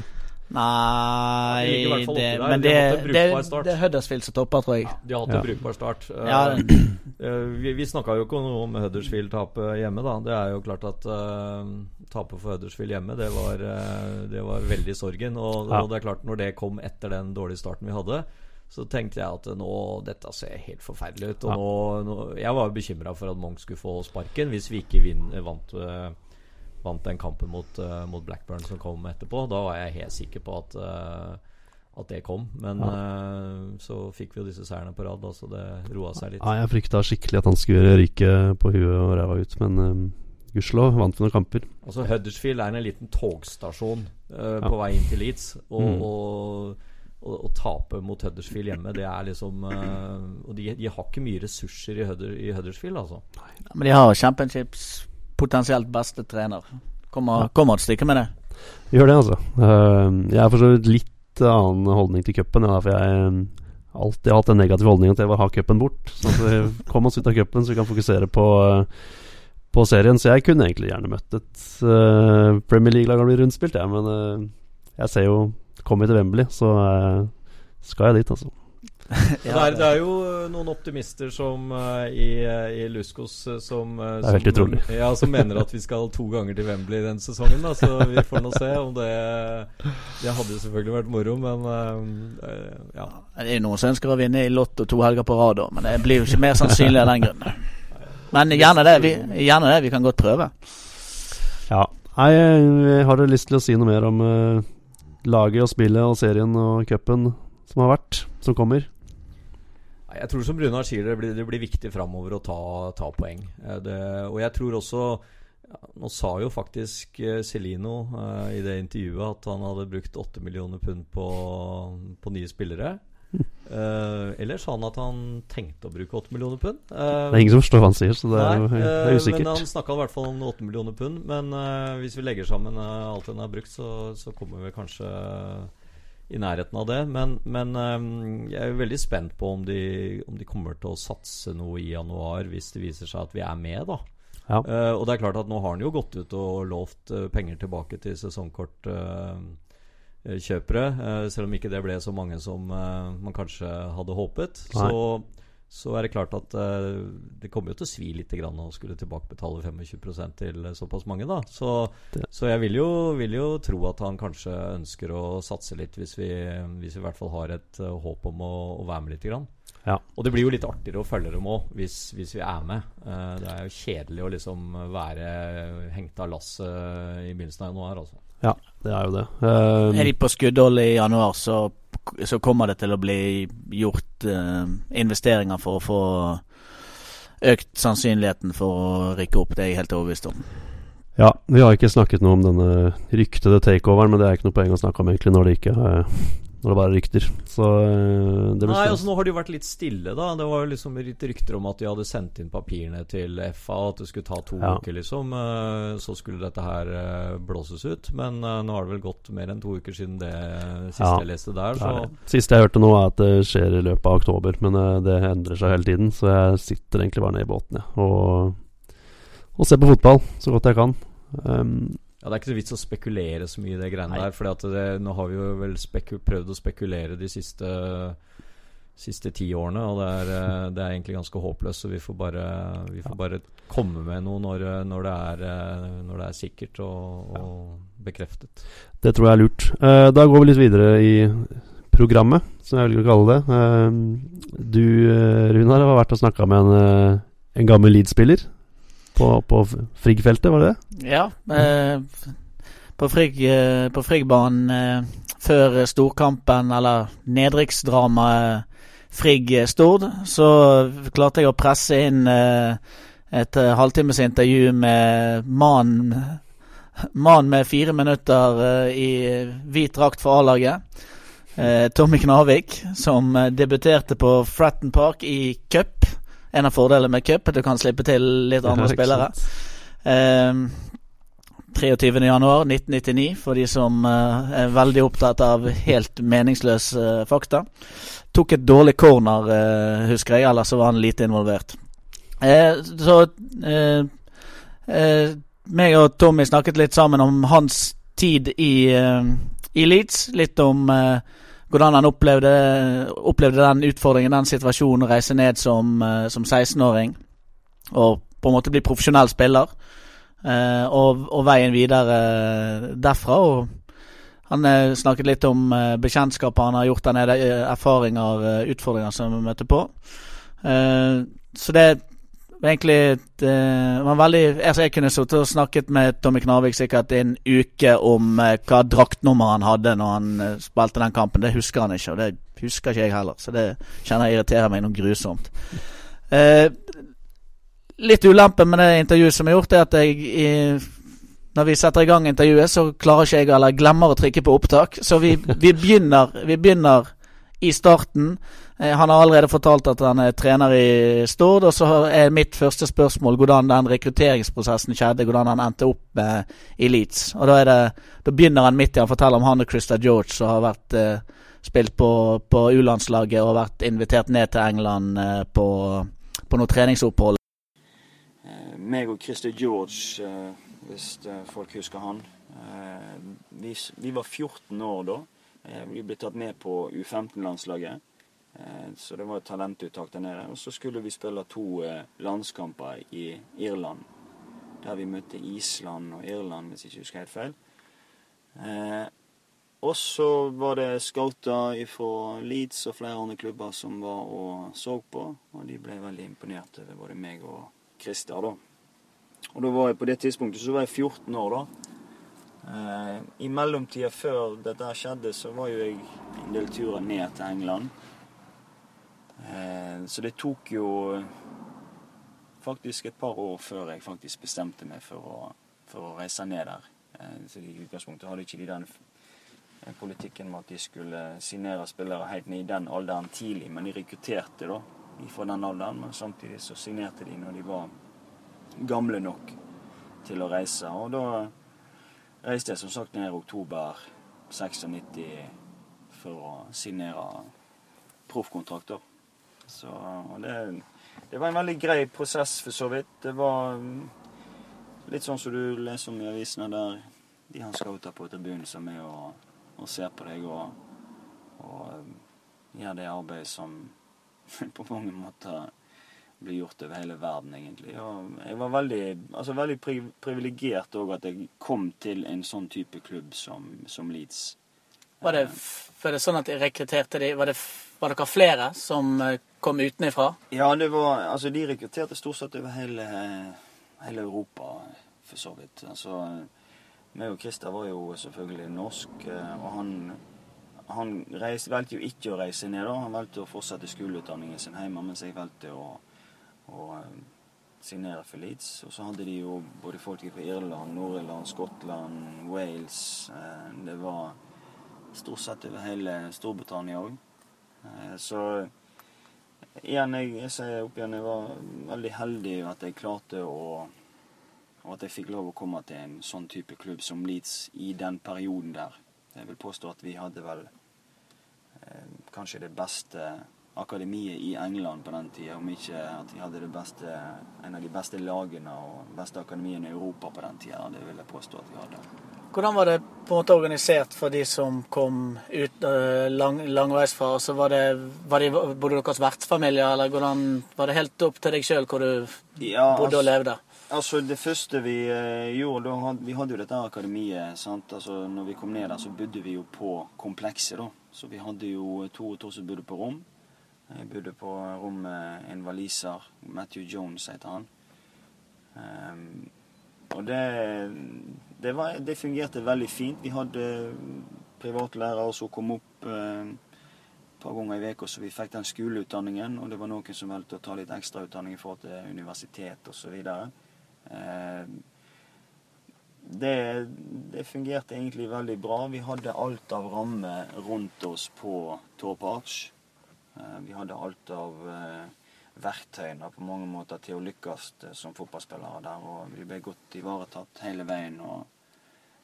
Nei, fall det, der. men De det, det, det er Huddersfield som topper, tror jeg. De har hatt Ja. en brukbar start. Ja, Uh, vi vi snakka jo ikke noe om Huddersfield-tapet hjemme, da. Det er jo klart at uh, tapet for Huddersfield hjemme, det var, uh, det var veldig sorgen. Og, Ja. og det er klart, når det kom etter den dårlige starten vi hadde, så tenkte jeg at nå, dette ser helt forferdelig ut. Og Ja. nå, nå Jeg var bekymra for at Monk skulle få sparken hvis vi ikke vant, eh, vant den kampen mot, uh, mot Blackburn som kom etterpå. Da var jeg helt sikker på at uh, at det kom. Men eh, så fikk vi jo disse seirene på rad, da, så det roa seg litt. Ja, jeg frykta skikkelig at han skulle ryke på huet og ræva ut, men um, gudskjelov vant vi noen kamper. Altså Huddersfield er en liten togstasjon Ja. på vei inn til Leeds. Og, Mm. og, og tape mot Huddersfield hjemme, det er liksom uh, Og de, de har ikke mye ressurser i, Hudder, i Huddersfield, altså. Men de har Championships potensielt beste trener. Kommer, kommer et stykke med det. Gjør det, altså. Uh, jeg har for så vidt litt annen holdning til cupen. Ja, for jeg um, alltid har hatt den negative holdningen til å ha cupen bort. Sånn at vi kom oss ut av cupen, så vi kan fokusere på, uh, på serien. Så jeg kunne egentlig gjerne møtt et uh, Premier League-lag og bli rundspilt, jeg. Men uh, jeg ser jo Kommer vi til Wembley, så uh, skal jeg dit, altså. det, er, det er jo eh, noen optimister som uh, i, eh, i Luskos som uh, Det er helt utrolig. Ja, som mener at vi skal to ganger til Wembley den sesongen. Da, så vi får nå se om det Det hadde jo selvfølgelig vært moro, men eh, ja. Det er jo noen som ønsker å vinne i Lotto to helger på rad, men det blir jo ikke mer sannsynlig av den grunn. Men gjerne det. Vi, gjerne det. Vi kan godt prøve. Ja. Nei, jeg har lyst til å si noe mer om uh, laget og spillet og serien og cupen som har vært, som kommer? Jeg tror som Brunar sier, det blir, det blir viktig framover å ta, ta poeng. Eh, Det, og jeg tror også ja, Nå sa jo faktisk eh, Celino uh, i det intervjuet at han hadde brukt 8 millioner pund på, på nye spillere. Uh, eller sa han at han tenkte å bruke 8 millioner pund? Uh, Det er ingen som forstår hva han sier, så det er, Nei, det eh, er usikkert. Men han snakka i hvert fall om 8 millioner pund. Men hvis vi legger sammen alt den har brukt, så, så kommer vi kanskje i nærheten av det. Men, men eh, jeg er jo veldig spent på om de, om de kommer til å satse noe i januar hvis det viser seg at vi er med, da. Ja. Uh, og det er klart at nå har han jo gått ut og lovt uh, penger tilbake til sesongkortkjøpere. Uh, selv om ikke det ble så mange som eh, man kanskje hadde håpet. Nei. Så, så er det klart at uh, det kommer jo til å svi litt grann å skulle tilbakebetale 25% til såpass mange. da Så, så jeg vil jo, vil jo tro at han kanskje ønsker å satse litt, hvis vi, hvis vi i hvert fall har et uh, håp om å, å være med litt. Grann. Ja. Og det blir jo litt artigere å følge dem òg, hvis, hvis vi er med. Uh, det er jo kjedelig å liksom være hengt av lasset i begynnelsen av januar. Altså. Ja, det er jo det. Um, Er de på skuddhold i januar, så, så kommer det til å bli gjort eh, investeringer for å få økt sannsynligheten for å rykke opp. Det er jeg helt overbevist om. ja, vi har ikke snakket noe om denne ryktede takeoveren, men det er ikke noe poeng å snakke om egentlig når det ikke er Når det bare er rykter. Så uh, det blir Nei, altså Nå har det jo vært litt stille, da. Det var jo liksom litt rykter om at de hadde sendt inn papirene til FA, at det skulle ta to Ja. uker, liksom. Eh, Så skulle dette her eh, blåses ut. Men eh, nå har det vel gått mer enn to uker siden det siste Ja, jeg leste der, så. Siste jeg hørte nå, er at det skjer i løpet av oktober, men eh, det endrer seg hele tiden. Så jeg sitter egentlig bare nede i båten jeg, og, og ser på fotball så godt jeg kan. Um, Ja, Det er ikke så vits å spekulere så mye i det greiene Nei. der. For nå har vi jo vel prøvd å spekulere de siste Siste ti årene, og det er, eh, det er egentlig ganske håpløst. Så vi får bare, vi får bare komme med noe når, når, det, er, eh, når det er sikkert og, og bekreftet. det tror jeg er lurt. Uh, da går vi litt videre i programmet, som jeg velger å kalle det. Uh, du, Runar, har vært og snakka med en, en gammel Leeds-spiller på, på Frigg-feltet, var det det? Ja. Eh, på Frigg, eh, på eh, før storkampen, eller nedrykksdramaet Frigg-Stord, så klarte jeg å presse inn eh, et eh, halvtimes intervju med mannen Mann med fire minutter eh, i hvit drakt for A-laget. Eh, Tommy Knavik, som eh, debuterte på Fratton Park i cup. En av fordelene med cup, at du kan slippe til litt andre spillere. sant. Eh, 23. januar 1999, for de som uh, er veldig opptatt av helt meningsløse uh, fakta. Tok et dårlig corner, uh, husker jeg, ellers var han lite involvert. Eh, så meg og Tommy snakket litt sammen om hans tid i, i Leeds. Litt om eh, hvordan han opplevde, opplevde den utfordringen, den situasjonen, å reise ned som, eh, som 16-åring og på en måte bli profesjonell spiller. Eh, og, og veien videre derfra. og han eh, snakket litt om eh, bekjentskaper han har gjort der nede, eh, erfaringer, eh, utfordringer som vi møter på. Eh, så det egentlig et, eh, var veldig altså Jeg kunne sittet og snakket med Tommy Knarvik sikkert en uke om eh, hva draktnummer han hadde når han eh, spilte den kampen. Det husker han ikke, og det husker ikke jeg heller. Så det kjenner jeg irriterer meg noe grusomt. Litt ulempe med det intervjuet som er gjort, er at jeg når vi setter i gang intervjuet, så klarer ikke jeg eller glemmer å trykke på opptak. Så vi, vi, begynner, vi begynner i starten. Eh, han har allerede fortalt at han er trener i Stord. Og så er mitt første spørsmål hvordan den rekrutteringsprosessen skjedde. Hvordan han endte opp med, i Leeds. Og da, det, da begynner han midt i å fortelle om han og Christa George som har vært eh, spilt på, på U-landslaget og vært invitert ned til England eh, på, på noe treningsopphold. Eh, meg og Christer George, eh, hvis eh, folk husker han. Eh, vi, vi var 14 år da. Eh, vi ble tatt med på U15-landslaget. Eh, så det var et talentuttak der nede. Og så skulle vi spille to eh, landskamper i Irland. Der vi møtte Island og Irland, hvis jeg ikke husker helt feil. Eh, og så var det scouter fra Leeds og flere andre klubber som var og så på. Og de ble veldig imponert over både meg og Christer, da. Og da var jeg på det tidspunktet så var jeg 14 år, da. I mellomtida før dette skjedde, så var jo jeg en del turer ned til England. Eh, så det tok jo faktisk et par år før jeg faktisk bestemte meg for å, for å reise ned der. Eh, så i utgangspunktet hadde ikke de den politikken med at de skulle signere spillere helt ned i den alderen tidlig, men de rekrutterte da fra den alderen. Men samtidig så signerte de når de var gamle nok til å reise. Og da reiste jeg som sagt ned i oktober 96 for å signere proffkontrakter. Så det, det var en veldig grei prosess for så vidt. Det var mm, litt sånn som du leser om i avisene der de har scouter på tribunen som er og, og ser på deg og, og mm, gjør det arbeidet som på mange måter blir gjort over hele verden, egentlig. Og jeg var veldig, altså veldig pri privilegert òg at jeg kom til en sånn type klubb som, som Leeds. Var det, var det sånn at de rekrutterte de Var, det, var dere flere som eh, kom utenifra? Ja, det var Altså, de rekrutterte stort sett over hele, hele Europa, for så vidt. Altså, meg og Christer var jo selvfølgelig norsk, eh, og han han reiste, valgte jo ikke å reise ned. da. Han valgte å fortsette skoleutdanningen sin hjemme, mens jeg valgte å, å eh, signere for Leeds. Og så hadde de jo både folk fra Irland, Nord-Irland, Skottland, Wales. eh, Det var stort sett over hele Storbritannia òg. Så igjen, jeg, jeg sier opp igjen, jeg var veldig heldig at jeg klarte å og at jeg fikk lov å komme til en sånn type klubb som Leeds i den perioden der. Jeg vil påstå at vi hadde vel eh, kanskje det beste akademiet i England på den tida, om ikke at vi hadde beste, en av de beste lagene og beste akademiene i Europa på den tida. Det vil jeg påstå at vi hadde. Hvordan var det på en måte organisert for de som kom ut øh, lang, langveisfra? Altså var det, var de, bodde deres vertsfamilier, eller hvordan, var det helt opp til deg sjøl hvor du Ja, bodde og levde? Altså, Det første vi eh, gjorde, da had, vi hadde jo dette akademiet. sant? Altså, når vi kom ned der, så bodde vi jo på komplekset. da. Så vi hadde jo to og to som bodde på rom. Jeg bodde på rom med en waliser. Matthew Jones heter han. Um, og det, det, var, det fungerte veldig fint. Vi hadde privatlærere som kom opp eh, et par ganger i uka, så vi fikk den skoleutdanningen. Og det var noen som valgte å ta litt ekstrautdanning i forhold til universitet osv. Eh, det, det fungerte egentlig veldig bra. Vi hadde alt av rammer rundt oss på Torp Arch. Eh, vi hadde alt av eh, verktøyene på mange måter til å lykkes eh, som fotballspillere der. Og vi ble godt ivaretatt hele veien. Og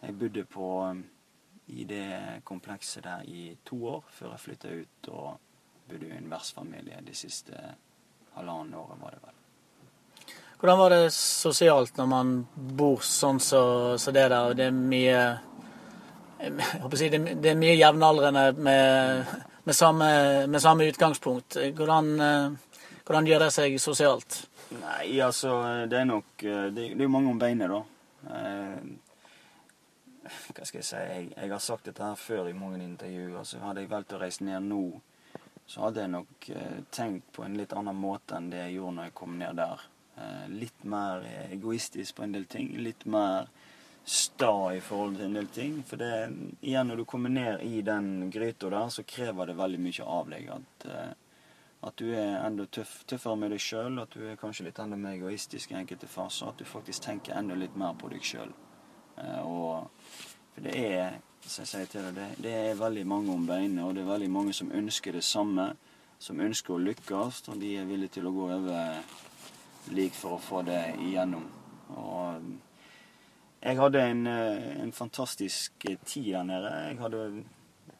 jeg bodde på eh, i det komplekset der i to år før jeg flytta ut og bodde i en vertsfamilie de siste halvannen året, var det vel. Hvordan var det sosialt når man bor sånn som så, så det der? Det er mye jeg håper å si, det, er mye jevnaldrende med, med, samme, med samme utgangspunkt. Hvordan, eh, hvordan gjør det seg sosialt? Nei, altså, det er nok eh, Det, det er jo mange om beinet, da. Hva skal jeg si? Jeg, jeg har sagt dette her før i mange intervjuer. Så hadde jeg valgt å reise ned nå, så hadde jeg nok eh, tenkt på en litt annen måte enn det jeg gjorde når jeg kom ned der. Eh, litt mer egoistisk på en del ting. Litt mer sta i forhold til en del ting. For det, igjen, når du kommer ned i den gryta der, så krever det veldig mye av deg. At, eh, at du er enda tøff, tøffere med deg sjøl, at du er kanskje litt enda mer egoistisk i enkelte faser. At du faktisk tenker enda litt mer på deg sjøl. Og for det er, som jeg sier til deg, det, det er veldig mange om beinet, og det er veldig mange som ønsker det samme. Som ønsker å lykkes, og de er villige til å gå over lik for å få det igjennom. Og jeg hadde en, eh, en fantastisk tid der nede. Jeg hadde,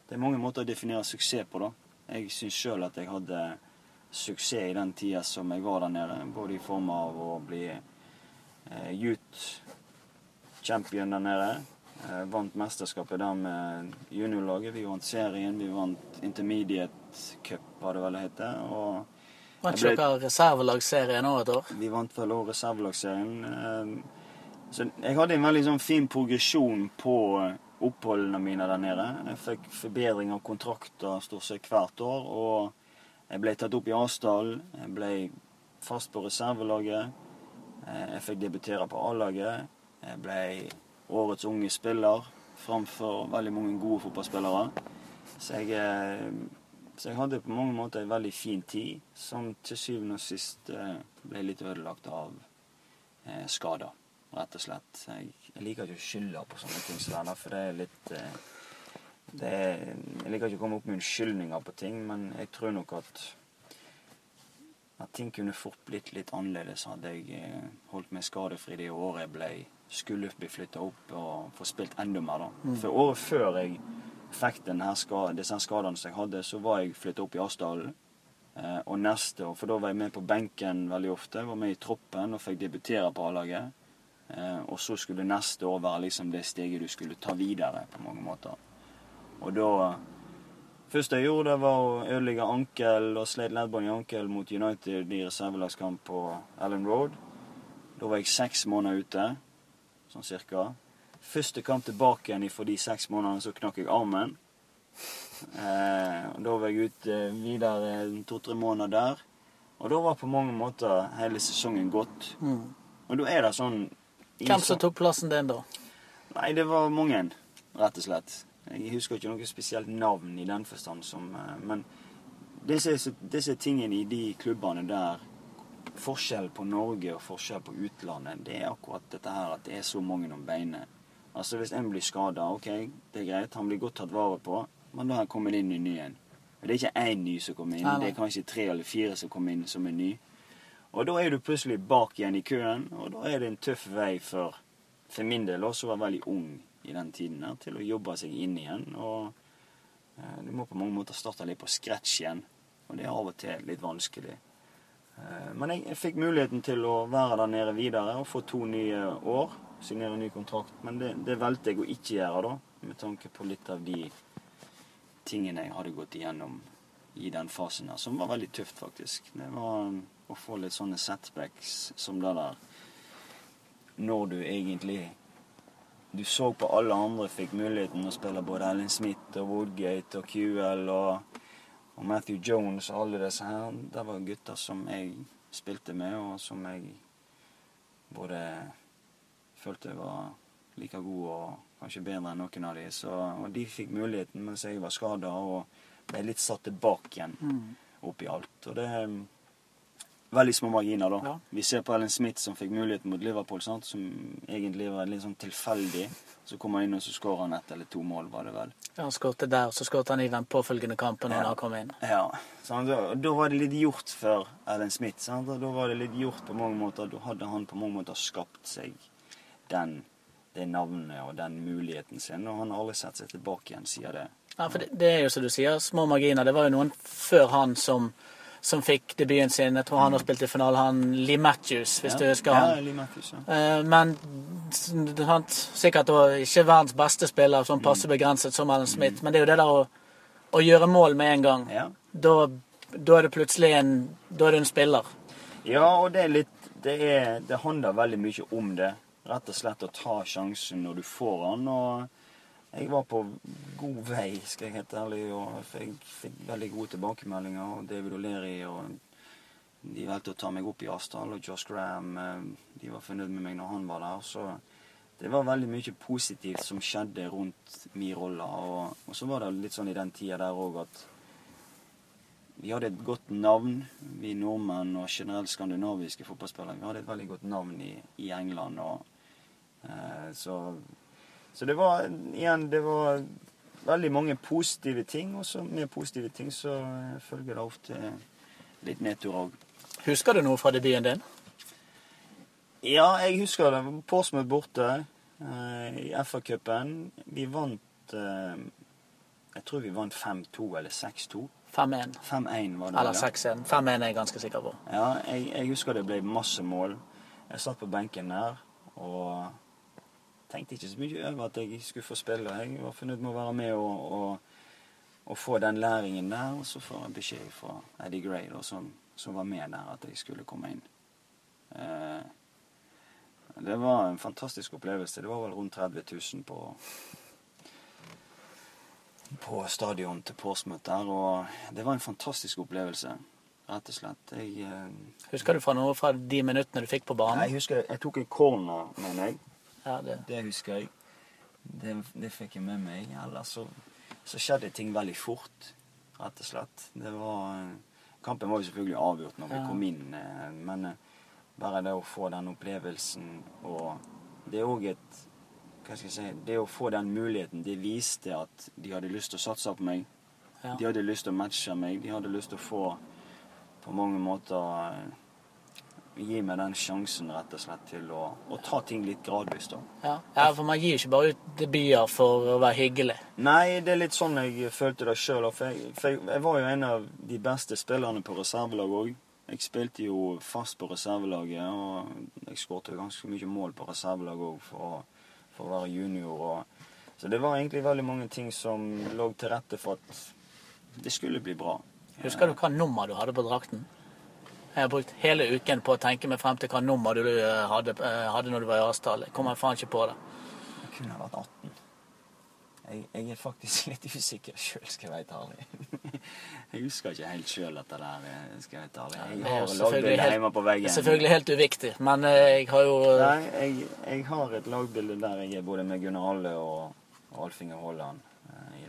det er mange måter å definere suksess på, da. Jeg syns sjøl at jeg hadde suksess i den tida som jeg var der nede. Både i form av å bli eh, youth champion der nede. Eh, vant mesterskapet der med juniorlaget. Vi vant serien, vi vant Intermediate Cup, har det vel. Og Vant ikke dere reservelagsserien òg et år? vi vant vel òg reservelagsserien. Eh, Så jeg hadde en veldig sånn fin progresjon på eh, oppholdene mine der nede. Jeg fikk forbedring av kontrakter stort sett hvert år. Og jeg ble tatt opp i Asdal. Jeg ble fast på reservelaget. Eh, Jeg fikk debutere på A-laget. Jeg ble årets unge spiller framfor veldig mange gode fotballspillere. Så jeg, eh, så jeg hadde på mange måter en veldig fin tid, som til syvende og sist eh, ble litt ødelagt av eh, skader, rett og slett. Jeg, jeg liker ikke å skylde på sånne ting som det for det er litt det Jeg liker ikke å komme opp med unnskyldninger på ting, men jeg tror nok at at ting kunne fort blitt litt annerledes hadde jeg eh, holdt meg skadefri det året jeg ble, skulle bli flytta opp og få spilt enda mer. da. For året før jeg fikk denne skade, disse skadene som jeg hadde, så var jeg flytta opp i Asdalen. Eh, og neste år, for da var jeg med på benken veldig ofte, var med i troppen og fikk debutere på A-laget. Eh, og så skulle neste år være liksom det steget du skulle ta videre på mange måter. Og da første jeg gjorde, det var å ødelegge ankel og sleit leddbånd i ankel mot United i reservelagskamp på Allen Road. Da var jeg seks måneder ute, sånn cirka. Første kamp tilbake igjen for de seks månedene, så knakk jeg armen. Eh, og da var jeg ute videre to-tre måneder der. Og da var på mange måter hele sesongen gått. Og da er det sånn Hvem som tok plassen din da? Nei, det var mange, rett og slett. Jeg husker ikke noe spesielt navn i den forstand som eh, Men disse, disse tingene i de klubbene der Forskjell på Norge og forskjell på utlandet, det er akkurat dette her at det er så mange om beinet. Altså Hvis en blir skada, OK, det er greit, han blir godt tatt vare på, men da er han kommet inn i ny en. Og Det er ikke én ny som kommer inn, det er kanskje tre eller fire som kommer inn som er ny. Og da er du plutselig bak igjen i køen, og da er det en tøff vei for for min del også var veldig ung i den tiden her, til å jobbe seg inn igjen. Og eh, du må på mange måter starte litt på scratch igjen. Og det er av og til litt vanskelig. Eh, men jeg, jeg fikk muligheten til å være der nede videre og få to nye år. Signere ny kontrakt. Men det, det valgte jeg å ikke gjøre, da. Med tanke på litt av de tingene jeg hadde gått igjennom i den fasen her, som var veldig tøft, faktisk. Det var um, å få litt sånne setbacks som det der når du egentlig Du så på alle andre fikk muligheten å spille både Ellen Smith og Woodgate og QL og, og Matthew Jones og alle disse her. Det var gutter som jeg spilte med, og som jeg både følte var like gode og kanskje bedre enn noen av de. Så, og de fikk muligheten mens jeg var skada og ble litt satt tilbake igjen oppi alt. Og det veldig små marginer, da. Ja. Vi ser på Ellen Smith som fikk muligheten mot Liverpool, sant? som egentlig var litt sånn tilfeldig. Så kom han inn, og så skåra han ett eller to mål, var det vel. Ja, Han skåret der, så skåret han i den påfølgende kampen når Ja. han kom inn. Ja, sant? Da, da var det litt gjort for Ellen Smith. Sant? Da var det litt gjort på mange måter. Da hadde han på mange måter skapt seg den, det navnet og den muligheten sin, og han har aldri sett seg tilbake igjen sier det. Ja, for det, det er jo som du sier, små marginer. Det var jo noen før han som som fikk debuten sin. Jeg tror han har spilt i finale, han Lee Matthews, hvis du husker han. ja. Lee Matthews, ja. Eh, Men han, sikkert ikke verdens beste spiller, sånn passe begrenset som Alan Smith. Men det er jo det der å, å gjøre mål med en gang. ja. Da, da er du plutselig en Da er du en spiller. Ja, og det er litt Det, er, det handler veldig mye om det. Rett og slett å ta sjansen når du får han, Og jeg var på god vei, skal jeg helt ærlig, og jeg fikk veldig gode tilbakemeldinger. Og David O'Leary og de valgte å ta meg opp i Asdal, og Josh Graham eh, de var fornøyd med meg når han var der. Så det var veldig mye positivt som skjedde rundt min rolle. Og, og så var det litt sånn i den tida der òg at vi hadde et godt navn, vi nordmenn og generelt skandinaviske fotballspillere. Vi hadde et veldig godt navn i, i England. Og, eh, så, så det var igjen det var veldig mange positive ting. Og så med positive ting så følger det ofte litt nedtur òg. Husker du noe fra debuten din? Ja, jeg husker det. Porsmouth borte eh, i FA-cupen. Vi vant eh, Jeg tror vi vant 5-2 eller 6-2. 5-1. 5-1 var det. Eller 6-1. 5-1 er jeg ganske sikker på. Ja, jeg, jeg husker det ble masse mål. Jeg satt på benken der og tenkte ikke så mye over at jeg skulle få spille. Jeg var fornøyd med å være med og, og, og få den læringen der. Og så får jeg beskjed fra Eddie Gray, da, som, som var med der, at jeg skulle komme inn. Eh, det var en fantastisk opplevelse. Det var vel rundt 30 000 på på stadion til Porsmouth der, og det var en fantastisk opplevelse, rett og slett. Jeg, eh, Husker du fra noe fra de minuttene du fikk på banen? jeg husker jeg tok en corner med meg. Ja, det. Det husker jeg. Det, det fikk jeg med meg. Ellers så, så skjedde ting veldig fort, rett og slett. Det var Kampen var jo selvfølgelig avgjort når vi Ja. kom inn, eh, men eh, bare det å få den opplevelsen og Det er òg et Hva skal jeg si Det å få den muligheten, det viste at de hadde lyst til å satse på meg. Ja. De hadde lyst til å matche meg. De hadde lyst til å få på mange måter eh, Gi meg den sjansen rett og slett til å, å ta ting litt gradvis. da. Ja. ja, for man gir ikke bare ut debuter for å være hyggelig. Nei, det er litt sånn jeg følte det sjøl. For, jeg, for jeg, jeg var jo en av de beste spillerne på reservelaget òg. Jeg spilte jo fast på reservelaget, og jeg skåret ganske mye mål på reservelaget òg for, for å være junior. Og, så det var egentlig veldig mange ting som lå til rette for at det skulle bli bra. Husker du hva nummer du hadde på drakten? Jeg har brukt hele uken på å tenke meg frem til hva nummer du eh, hadde, eh, hadde når du var i Asdal. Jeg kommer faen ikke på det. Jeg kunne ha vært 18. Jeg, jeg er faktisk litt usikker sjøl, skal jeg være ærlig. Jeg husker ikke helt sjøl dette der, eh, skal jeg være ærlig. Jeg har lagbilde hjemme på Det er veggen. selvfølgelig helt uviktig, men jeg har jo Nei, jeg, jeg har et lagbilde der jeg er både med Gunnar Alle og, Alfinger Alf Inge Haaland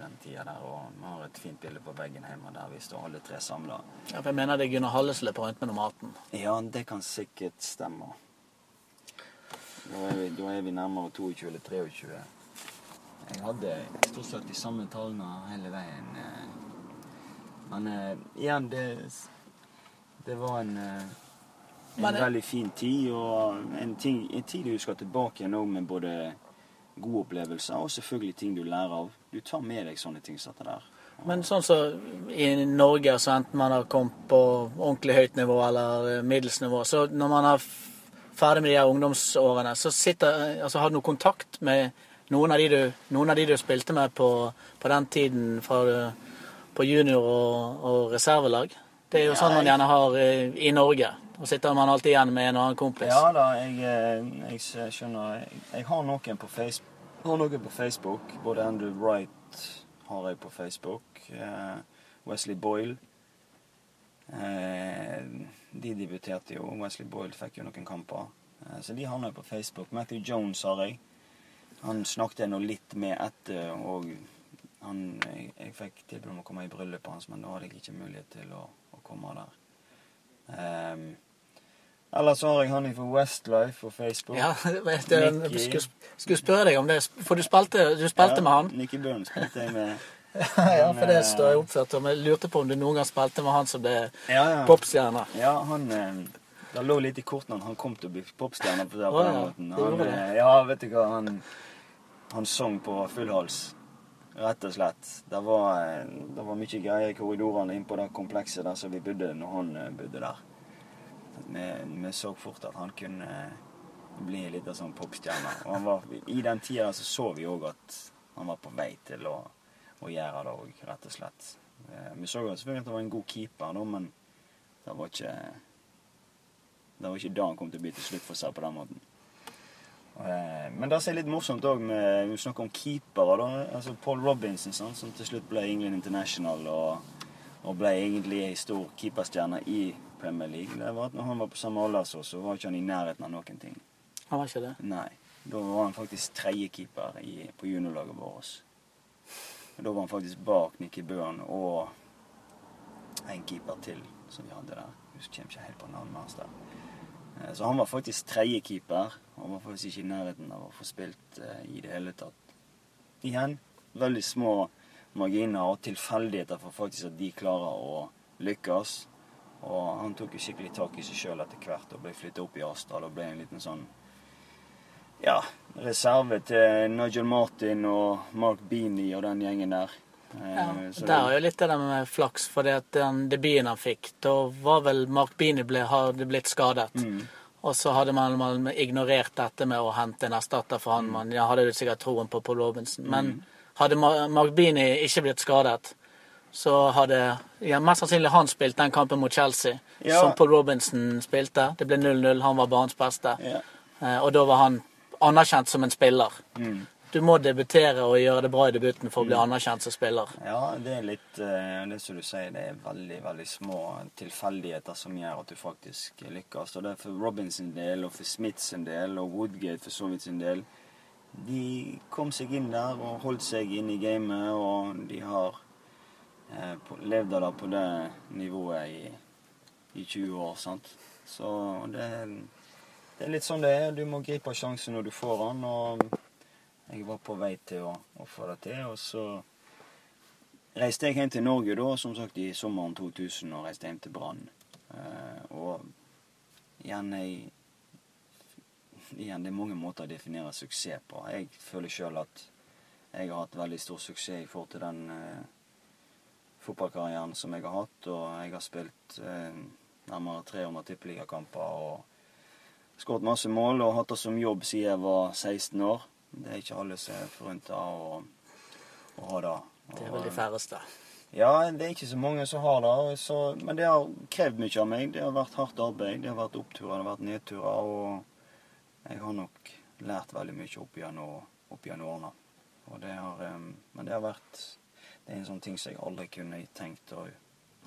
den tida der. Og vi har et fint bilde på veggen hjemme der vi står alle tre samla. ja, Jeg mener det er Gunnar Halle som løper rundt med nummer 18. Ja, det kan sikkert stemme. Da er vi, da er vi nærmere 22 eller 23. Jeg hadde stort sett de samme tallene hele veien. eh. Men eh, igjen, det, det var en, eh, en veldig fin tid. Og en, ting, en tid du skal tilbake igjen også med både gode opplevelser og selvfølgelig ting du lærer av. Du tar med deg sånne ting som dette der. Men sånn som i Norge, så enten man har kommet på ordentlig høyt nivå eller eh, middels nivå, så når man er ferdig med de her ungdomsårene, så sitter, altså, har du noe kontakt med noen av de du, noen av de du spilte med på, på den tiden fra, du- på junior- og, og reservelag? Det er jo sånn man gjerne har eh, i Norge. Og sitter man alltid igjen med en annen kompis. Ja da, jeg, eh, jeg skjønner. Jeg, jeg har noen på Facebook. Har noe på Facebook. Både Andrew Wright har jeg på Facebook. eh, Wesley Boyle. Eh, de debuterte jo. Wesley Boyle fikk jo noen kamper. Eh, så de havna jeg på Facebook. Matthew Jones har jeg. Han snakket jeg nå litt med etter, og han, jeg, jeg fikk tilbud om å komme i bryllupet hans, men da hadde jeg ikke mulighet til å, å komme der. Ehm, så har jeg han fra Westlife på Facebook. Ja, vet du, jeg skulle, skulle spørre deg om det, for du spilte, du spilte med han. Nicky Burns spilte jeg med. Ja, for det eh, står jeg oppført om. Jeg lurte på om du noen gang spilte med han som ble Ja, ja. popstjerne. Ja, han eh, Det lå litt i kortene han kom til å bli popstjerne på, på Å, den måten. Han, eh, ja, vet du hva, han, han sang på full hals. Rett og slett. Det var, det var mye greier i korridorene inn på det komplekset der som vi bodde når han bodde der. Vi, vi så fort at han kunne eh, bli litt av sånn popstjerne. Og var, i den tida så så vi òg at han var på vei til å, å gjøre det òg, rett og slett. Eh, Vi så selvfølgelig at han var en god keeper, da, men det var ikke Det var ikke da han kom til å bli til slutt, for seg på den måten. Eh, Men det som er litt morsomt òg Vi snakker om keepere, da. Altså Paul Robinson, sånn, som til slutt ble England International og, og ble egentlig ei stor keeperstjerne i Premier League. Det var at når han var på samme alder som oss, så var ikke han i nærheten av noen ting. Han var ikke det? Nei. Da var han faktisk tredjekeeper på juniorlaget vårt. Da var han faktisk bak Nikki Bøhn og en keeper til som vi hadde der. Jeg husker ikke helt på navnet hans der. Eh, Så han var faktisk tredjekeeper. Han var faktisk ikke i nærheten av å få spilt eh, i det hele tatt. Igjen veldig små marginer og tilfeldigheter for faktisk at de klarer å lykkes. Og han tok jo skikkelig tak i seg sjøl etter hvert og ble flyttet opp i Asdal og ble en liten sånn ja, reserve til Nigel Martin og Mark Beanie og den gjengen der. Eh, Ja, så der er jo litt det der med flaks, for den debuten han fikk, da var vel Mark Beanie ble, hadde blitt skadet. Mm. Og så hadde man, man ignorert dette med å hente en erstatter for han. Man ja, hadde jo sikkert troen på Paul Robinson. Men Mm. hadde Mark Beanie ikke blitt skadet, så hadde ja, mest sannsynlig han spilt den kampen mot Chelsea Ja. som Paul Robinson spilte. Det ble 0-0, han var banens beste. Ja. Eh, og da var han anerkjent som en spiller. Mm. Du må debutere og gjøre det bra i debuten for å bli anerkjent som spiller. Ja, det er litt eh, Det som du sier, det er veldig veldig små tilfeldigheter som gjør at du faktisk lykkes. Og det er for Robinson del, og for Smith sin del, og Woodgate for så vidt sin del. De kom seg inn der og holdt seg inn i gamet, og de har eh, da levd av det på det nivået i, i 20 år, sant. Så det, det er litt sånn det er. Du må gripe sjansen når du får den. og jeg var på vei til å, å få det til, og så reiste jeg hjem til Norge da, som sagt i sommeren 2000, og reiste hjem til Brann. Eh, og igjen, jeg, igjen, det er mange måter å definere suksess på. Jeg føler sjøl at jeg har hatt veldig stor suksess i forhold til den eh, fotballkarrieren som jeg har hatt, og jeg har spilt eh, nærmere 300 tippeligakamper og skåret masse mål og hatt det som jobb siden jeg var 16 år. Det er ikke alle som er forunt av å, å ha det. Det er vel de færreste. Ja, det er ikke så mange som har det. Så, men det har krevd mye av meg. Det har vært hardt arbeid. Det har vært oppturer, det har vært nedturer. Og jeg har nok lært veldig mye opp gjennom, opp gjennom årene. Og det har, em, men det har vært Det er en sånn ting som jeg aldri kunne tenkt å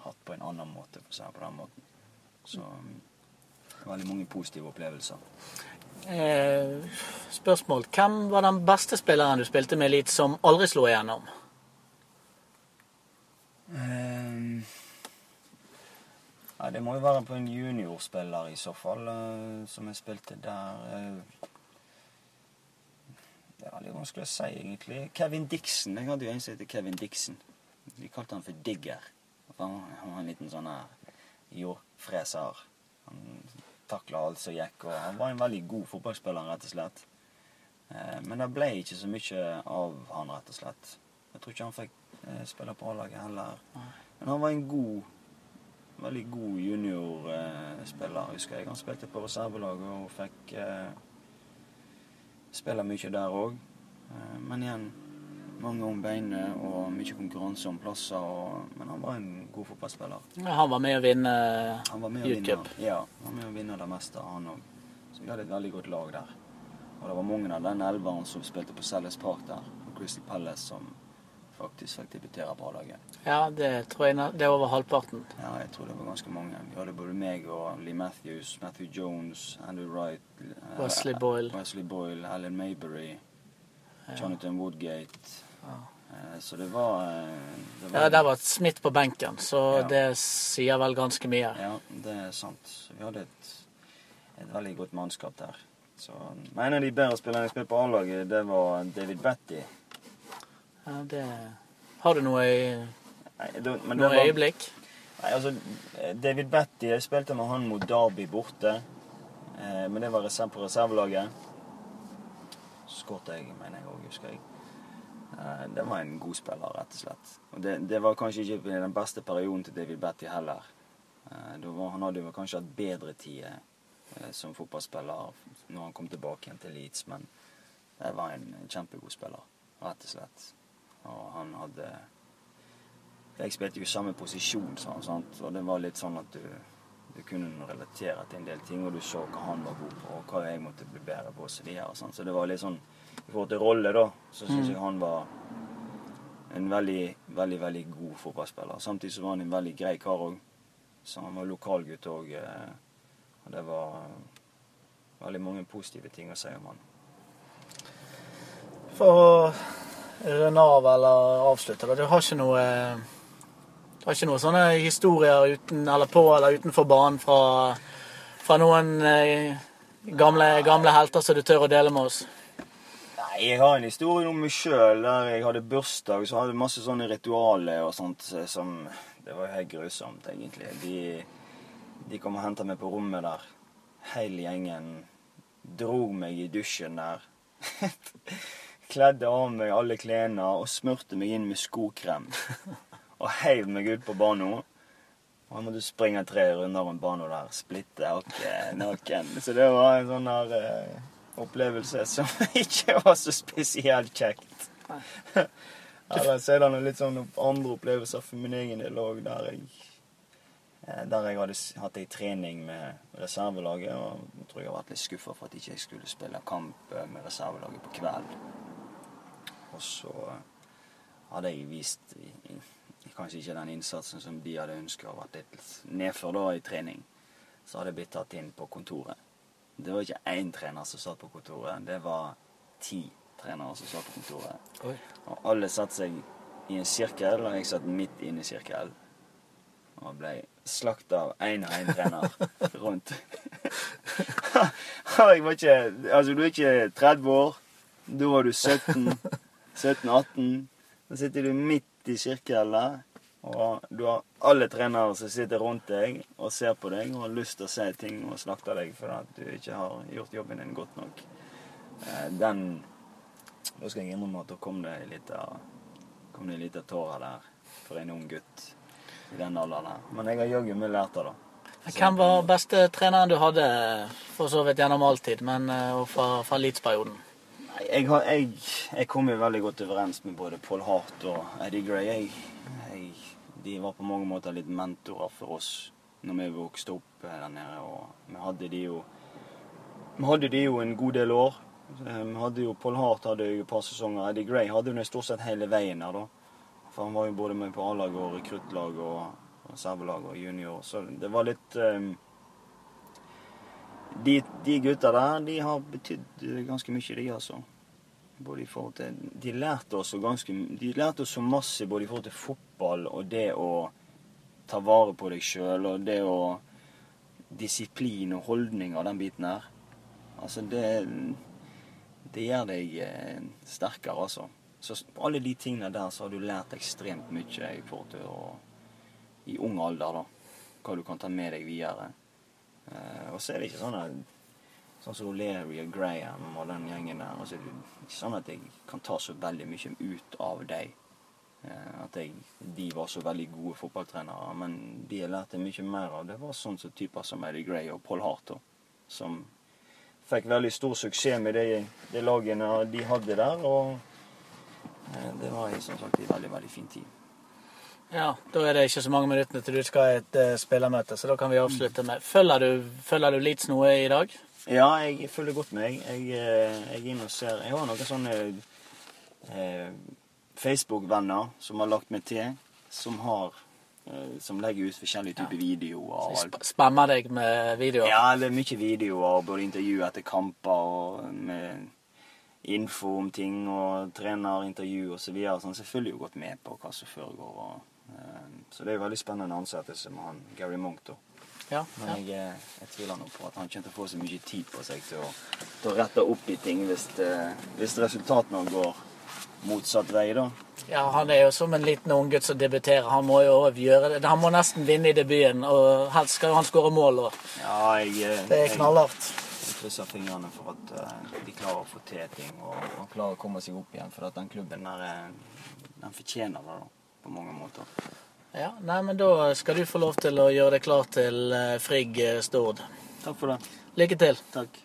hatt på en annen måte, for å si det på den måten. Så veldig mange positive opplevelser. Eh, spørsmål. Hvem var den beste spilleren du spilte med litt som aldri slo igjennom? Eh, ja, det må jo være på en juniorspiller i så fall, eh, som jeg spilte der. Eh. det er veldig vanskelig å si, egentlig. Kevin Dixon. Jeg hadde jo en som heter Kevin Dixon. De kalte han for Digger. Han var en liten sånn her jordfreser. Han takla alt som gikk, og han var en veldig god fotballspiller, rett og slett. Eh, Men det ble ikke så mye av han, rett og slett. Jeg tror ikke han fikk eh, spille på A-laget heller. Men han var en god Veldig god juniorspiller, husker jeg. Han spilte på reservelaget og fikk eh, spille mye der òg. Eh, men igjen mange om beinet og mye konkurranse om plasser. Og, men han var en god fotballspiller. Han var med å vinne Han var med å Youth vinne, Cup. ja, han var med å vinne det meste, han òg. Så vi hadde et veldig godt lag der. Og det var mange av den elveren som spilte på Sellers Park der, og Crystal Palace, som faktisk fikk debutere på A-laget. Ja, det tror jeg det er over halvparten. Ja, jeg tror det var ganske mange. Vi hadde både meg og Lee Matthews, Matthew Jones, Andrew Wright, eh, Wesley Boyle. Wesley Boyle, Alan Maybury, Ja. Jonathan Woodgate. Ja. Eh, Så det var, det det Ja, der var Smith på benken, så Ja. det sier vel ganske mye. Ja, det er sant. Vi hadde et, et veldig godt mannskap der. Så, men en av de bedre spillerne jeg spilte på A-laget, det var David Batty. Ja, det Har du noe, i- Nei, det- noe var- øyeblikk? Nei, altså, David Batty, jeg spilte med han mot Derby borte. Eh, men det var reserv på reservelaget. Så skåret jeg, mener jeg òg, husker jeg. Eh, Det var en god spiller, rett og slett. Og det, det var kanskje ikke den beste perioden til David Betty heller. Eh, var, han hadde jo kanskje hatt bedre tider eh, som fotballspiller når han kom tilbake igjen til Leeds, men det var en kjempegod spiller, rett og slett. Og han hadde Jeg spilte jo i samme posisjon, sa han, sant? og det var litt sånn at du, du kunne relatere til en del ting, og du så hva han var god på, og hva jeg måtte bli bedre på, og så videre. og sånn. Så det var litt sånn I forhold til rolle, da, så syns jeg han var en veldig, veldig veldig god fotballspiller. Samtidig så var han en veldig grei kar òg. Så han var lokalgutt òg. Og det var veldig mange positive ting å si om han. For å runde av eller avslutte. Du har ikke noe Du har ikke noen sånne historier uten, eller på eller utenfor banen fra, fra noen eh, gamle, gamle helter som du tør å dele med oss? Nei, jeg har en historie om meg sjøl der jeg hadde bursdag. Så hadde jeg masse sånne ritualer og sånt eh, som Det var jo helt grusomt, egentlig. De, de kom og henta meg på rommet der. Hele gjengen dro meg i dusjen der. Kledde av meg alle klærne og smurte meg inn med skokrem. Og heiv meg ut på banen. Og jeg måtte springe tre runder rundt banen der. Splitte okay, naken. Så det var en sånn der eh, opplevelse som ikke var så spesielt kjekt. Ellers er det litt sånn andre opplevelser for min egen del òg, der jeg eh, der jeg hadde hatt ei trening med reservelaget. Og jeg tror jeg har vært litt skuffa for at ikke jeg skulle spille kamp eh, med reservelaget på kvelden. Og så eh, hadde jeg vist i, i, i kanskje ikke den innsatsen som de hadde ønska, og vært litt nedfor da i trening. Så hadde jeg blitt tatt inn på kontoret. Det var ikke én trener som satt på kontoret, det var ti trenere som satt på kontoret. Oi. Og alle satte seg i en sirkel, og jeg satt midt inne i sirkelen. Og ble slakta av én og én trener rundt. Jeg var ikke Altså, du er ikke 30 år. Da var du 17. 17-18. Da sitter du midt i sirkelen, og du har alle trenere som sitter rundt deg og ser på deg og har lyst til å si ting og slakte deg fordi du ikke har gjort jobben din godt nok. Eh, Den Da skal jeg innrømme at da kom det en liten kom det en liten tåre der for en ung gutt i den alderen her. Men jeg har jaggu mye lært det, da. Hvem var beste treneren du hadde, for så vidt gjennom all tid, men eh, fra, fra Leeds-perioden? Jeg, har, jeg, jeg kom jo veldig godt overens med både Paul Hart og Eddie Gray. Jeg, de var på mange måter litt mentorer for oss når vi vokste opp eh, der nede. Og vi hadde de jo Vi hadde de jo en god del år. Eh, Vi hadde jo Paul Hart hadde jo et par sesonger. Eddie Gray hadde jo det stort sett hele veien der, da. For han var jo både med på A-lag og rekruttlag og reservelag og junior. Så det var litt eh, de, de gutta der, de har betydd eh, ganske mye, de, altså. Både i forhold til De lærte oss så ganske De lærte oss så masse både i forhold til fotball og det å ta vare på deg sjøl og det å Disiplin og holdning og den biten her. Altså, det Det gjør deg eh, sterkere, altså. Så alle de tingene der så har du lært ekstremt mye i forhold til å I ung alder, da. Hva du kan ta med deg videre. Eh, og så er det ikke sånn at Sånn som O'Leary og Graham og den gjengen der. Altså, det er ikke sånn at jeg kan ta så veldig mye ut av dem. Eh, at jeg, de var så veldig gode fotballtrenere. Men de jeg lærte mye mer av, det var sånn som typer som Eddie Gray og Paul Hart. Som fikk veldig stor suksess med de, de lagene de hadde der. Og eh, det var som sagt en veldig, veldig fin tid. Ja, Da er det ikke så mange minuttene til du skal i et uh, spillermøte, så da kan vi avslutte med Følger du, følger du Leeds noe i dag? Ja, jeg følger godt med. Jeg, jeg, eh, er inne og ser Jeg har noen sånne eh, Facebook-venner som har lagt meg til, som har eh, Som legger ut forskjellige typer videoer. og alt. Sp spammer deg med videoer? Ja, det er mye videoer, både intervju etter kamper og med info om ting og trenerintervju osv. Så, videre. sånn, så jeg følger jo godt med på hva som foregår. Og, så det er jo veldig spennende ansettelse med han Gary Monk, da. Ja, Men ja. jeg, eh, jeg tviler nå på at han kommer til å få så mye tid på seg til å, til å rette opp i ting hvis, det, hvis resultatene går motsatt vei, da. ja, han er jo som en liten unggutt som debuterer. Han må jo gjøre det. Han må nesten vinne i debuten, og helst skal jo han skåre mål. Og Ja, jeg, eh, det er knallhardt. krysser fingrene for at eh, de klarer å få til ting og, og klarer å komme seg opp igjen. For at den klubben der, eh, den fortjener det da, på mange måter. Ja, nei, men Da skal du få lov til å gjøre deg klar til eh, Frigg eh, Stord. Takk for det. Lykke til. Takk.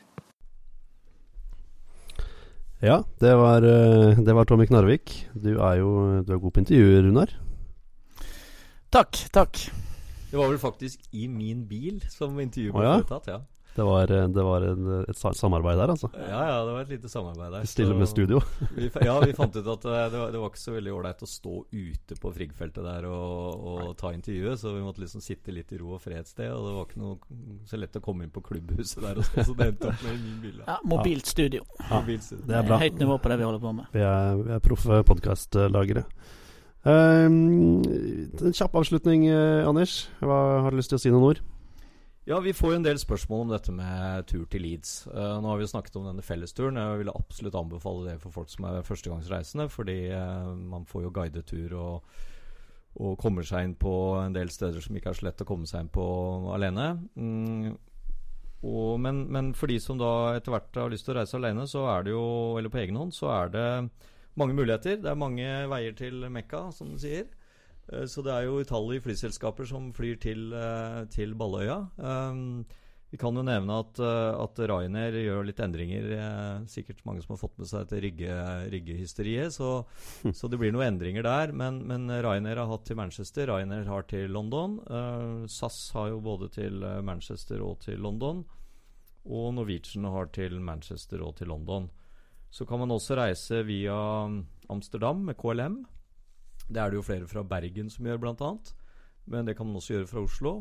Ja, det var, eh, det var Tommy Knarvik. Du er jo du er god på intervjuer, Runar. Takk, takk. Det var vel faktisk i min bil som intervjuet ble ja? foretatt, ja. Det var, eh, det var en, et samarbeid der, altså. Ja, ja, det var et lite samarbeid der. Stille med studio. Vi, ja, vi fant ut at eh, det var, det var ikke så veldig ålreit å stå ute på Frigg-feltet der og, og ta intervjuet, så vi måtte liksom sitte litt i ro og fred et sted. Og det var ikke noe så lett å komme inn på klubbhuset der, og så, det endte opp med min bil. Ja, Mobilt studio. Ja, Mobilstudio. det er bra. Høyt nivå på det vi holder på med. Vi er, vi er proffe podkastlagere. Um, en kjapp avslutning, eh, Anders. Hva har du lyst til å si noen ord? Ja, vi får jo en del spørsmål om dette med tur til Leeds. Uh, nå har vi jo snakket om denne fellesturen. Jeg ville absolutt anbefale det for folk som er førstegangsreisende, fordi uh, man får jo guidetur og, og kommer seg inn på en del steder som ikke er så lett å komme seg inn på alene. Mm, og, men, men for de som da etter hvert har lyst til å reise alene, så er det jo, eller på egen hånd, så er det mange muligheter. Det er mange veier til Mekka, som du sier. Eh, Så det er jo utallige flyselskaper som flyr til, eh, til Balløya. Um, vi kan jo nevne at, eh, at Ryanair gjør litt endringer. Sikkert mange som har fått med seg dette rygge- ryggehysteriet. Så, så det blir noen endringer der. Men, men Ryanair har hatt til Manchester, Ryanair har til London. SAS har jo både til Manchester og til London. Og Norwegian har til Manchester og til London. Så kan man også reise via Amsterdam med KLM. Det er det jo flere fra Bergen som gjør, annet. Men det kan man også gjøre fra Oslo.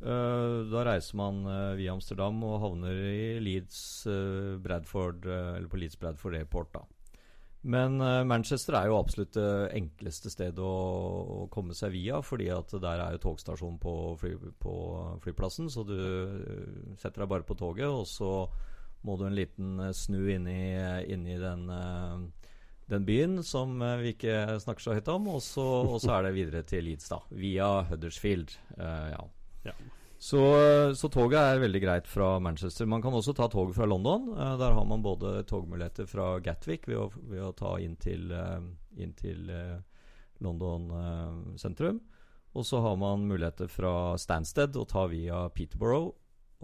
Eh, da reiser man eh, via Amsterdam og havner i Leeds eh, Bradford, eller på Leeds Bradford Airport. da. Men Manchester er jo absolutt det enkleste stedet å, komme seg via, fordi at der er jo togstasjon på, fly, på flyplassen. Så du setter deg bare på toget, og så må du en liten snu inn i, den eh, den byen som eh, vi ikke snakker så høyt om. Og så, og så er det videre til Leeds, da. Via Huddersfield. Uh, ja. Ja. Så, så toget er veldig greit fra Manchester. Man kan også ta toget fra London. Uh, der har man både togmuligheter fra Gatwick ved å, ved å ta inn til, uh, inn til London sentrum. Og så har man muligheter fra Stansted å ta via Peterborough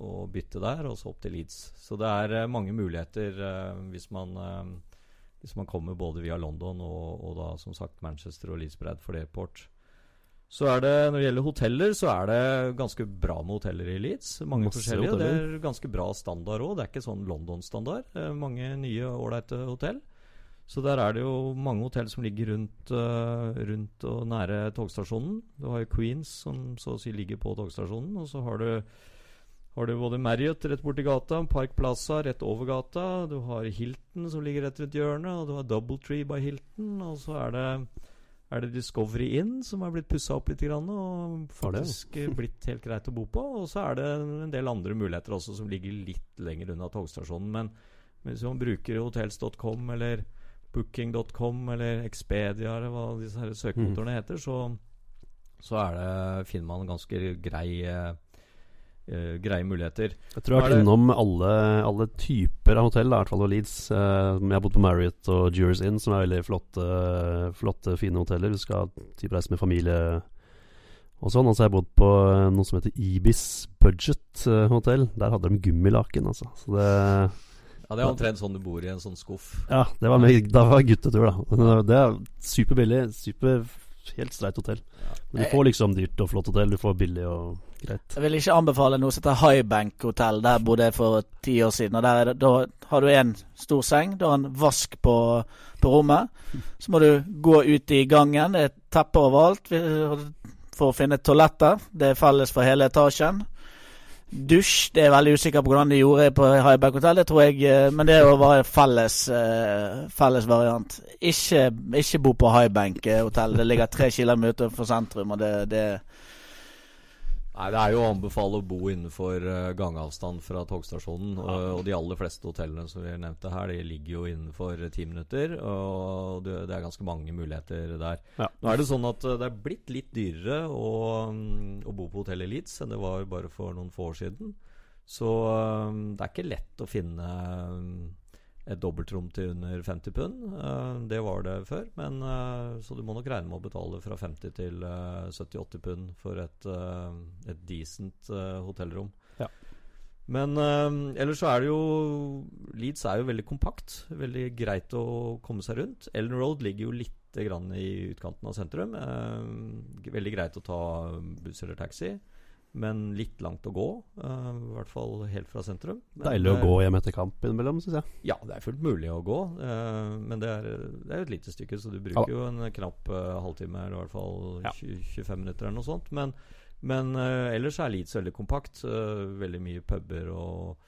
og bytte der, og så opp til Leeds. Så det er mange muligheter hvis man hvis man kommer både via London og, og da som sagt Manchester og Leeds Bradford Airport. Så er det, Når det gjelder hoteller, så er det ganske bra med hoteller i Leeds. Mange Masse forskjellige. og Det er ganske bra standard òg. Det er ikke sånn London-standard. Eh, mange nye, ålreite hotell. Så der er det jo mange hotell som ligger rundt, eh, rundt og nære togstasjonen. Du har jo Queens, som så å si ligger på togstasjonen. Og så har du har du både Marriott rett borti gata, Park Plaza rett over gata, du har Hilton som ligger rett rundt hjørnet, og du har Doubletree by Hilton, og så er det, er det Discovery Inn som er blitt pussa opp litt grann, og faktisk blitt helt greit å bo på. Og så er det en del andre muligheter også som ligger litt lenger unna togstasjonen. Men, hvis man bruker hotels.com eller booking.com eller Expedia eller hva disse her søkemotorene heter, så, så det, finner man ganske grei eh, eh, greie muligheter. Jeg tror jeg har vært innom alle, alle typer av hotell, i hvert fall og Leeds. Eh, jeg har bodd på Marriott og Jurors Inn, som er veldig flotte, flotte fine hoteller. Du skal typ reise med familie og sånn. Og så har jeg bodd på eh, noe som heter Ibis Budget Hotel. hotell. Der hadde de gummilaken, altså. Så det Ja, Det er omtrent sånn du bor i en sånn skuff. Ja, det var, meg, da var guttetur, da. Det er superbillig. Super Helt streit hotell. Men du får liksom dyrt og flott hotell. Du får billig og greit. Jeg vil ikke anbefale noe som heter Highbank hotell. Der bodde jeg for ti år siden. Og der er Da har du en stor seng, du har en vask på, på rommet. Så må du gå ut i gangen. Det er teppe overalt for å finne toaletter. Det er felles for hele etasjen. Dusj det er veldig usikker på hvordan de gjorde på Highbank Hotel, Det tror jeg, eh, men det var felles, eh, felles variant. Ikke, ikke bo på Highbank eh, hotell. Det ligger tre kilometer fra sentrum, og det, det Nei, Det er jo å anbefale å bo innenfor eh, gangavstand fra togstasjonen. Og, og de aller fleste hotellene som vi nevnte her, de ligger jo innenfor ti minutter. Og det, det er ganske mange muligheter der. Ja. Nå er det sånn at eh, det er blitt litt dyrere å, mm, å bo på hotell Elites enn det var bare for noen få år siden. Så eh, det er ikke lett å finne eh, et dobbeltrom til under 50 pund. Eh, det var det før. Men, eh, så du må nok regne med å betale fra 50 til eh, 70-80 pund for et, eh, et decent eh, hotellrom. Ja. Men eh, ellers så er det jo Leeds er jo veldig kompakt. Veldig greit å komme seg rundt. Ellen Road ligger jo litt grann i utkanten av sentrum. Eh, veldig greit å ta buss eller taxi. Men litt langt å gå, Uh, i hvert fall helt fra sentrum. Men, Deilig å eh, gå hjem etter kamp innimellom, syns jeg. ja, det er fullt mulig å gå, Uh, men det er, det er jo et lite stykke, så du bruker jo en knapp uh, halvtime, eller i hvert fall Ja. 20, 25 minutter eller noe sånt. Men, men ellers er Leeds veldig kompakt. veldig mye puber og,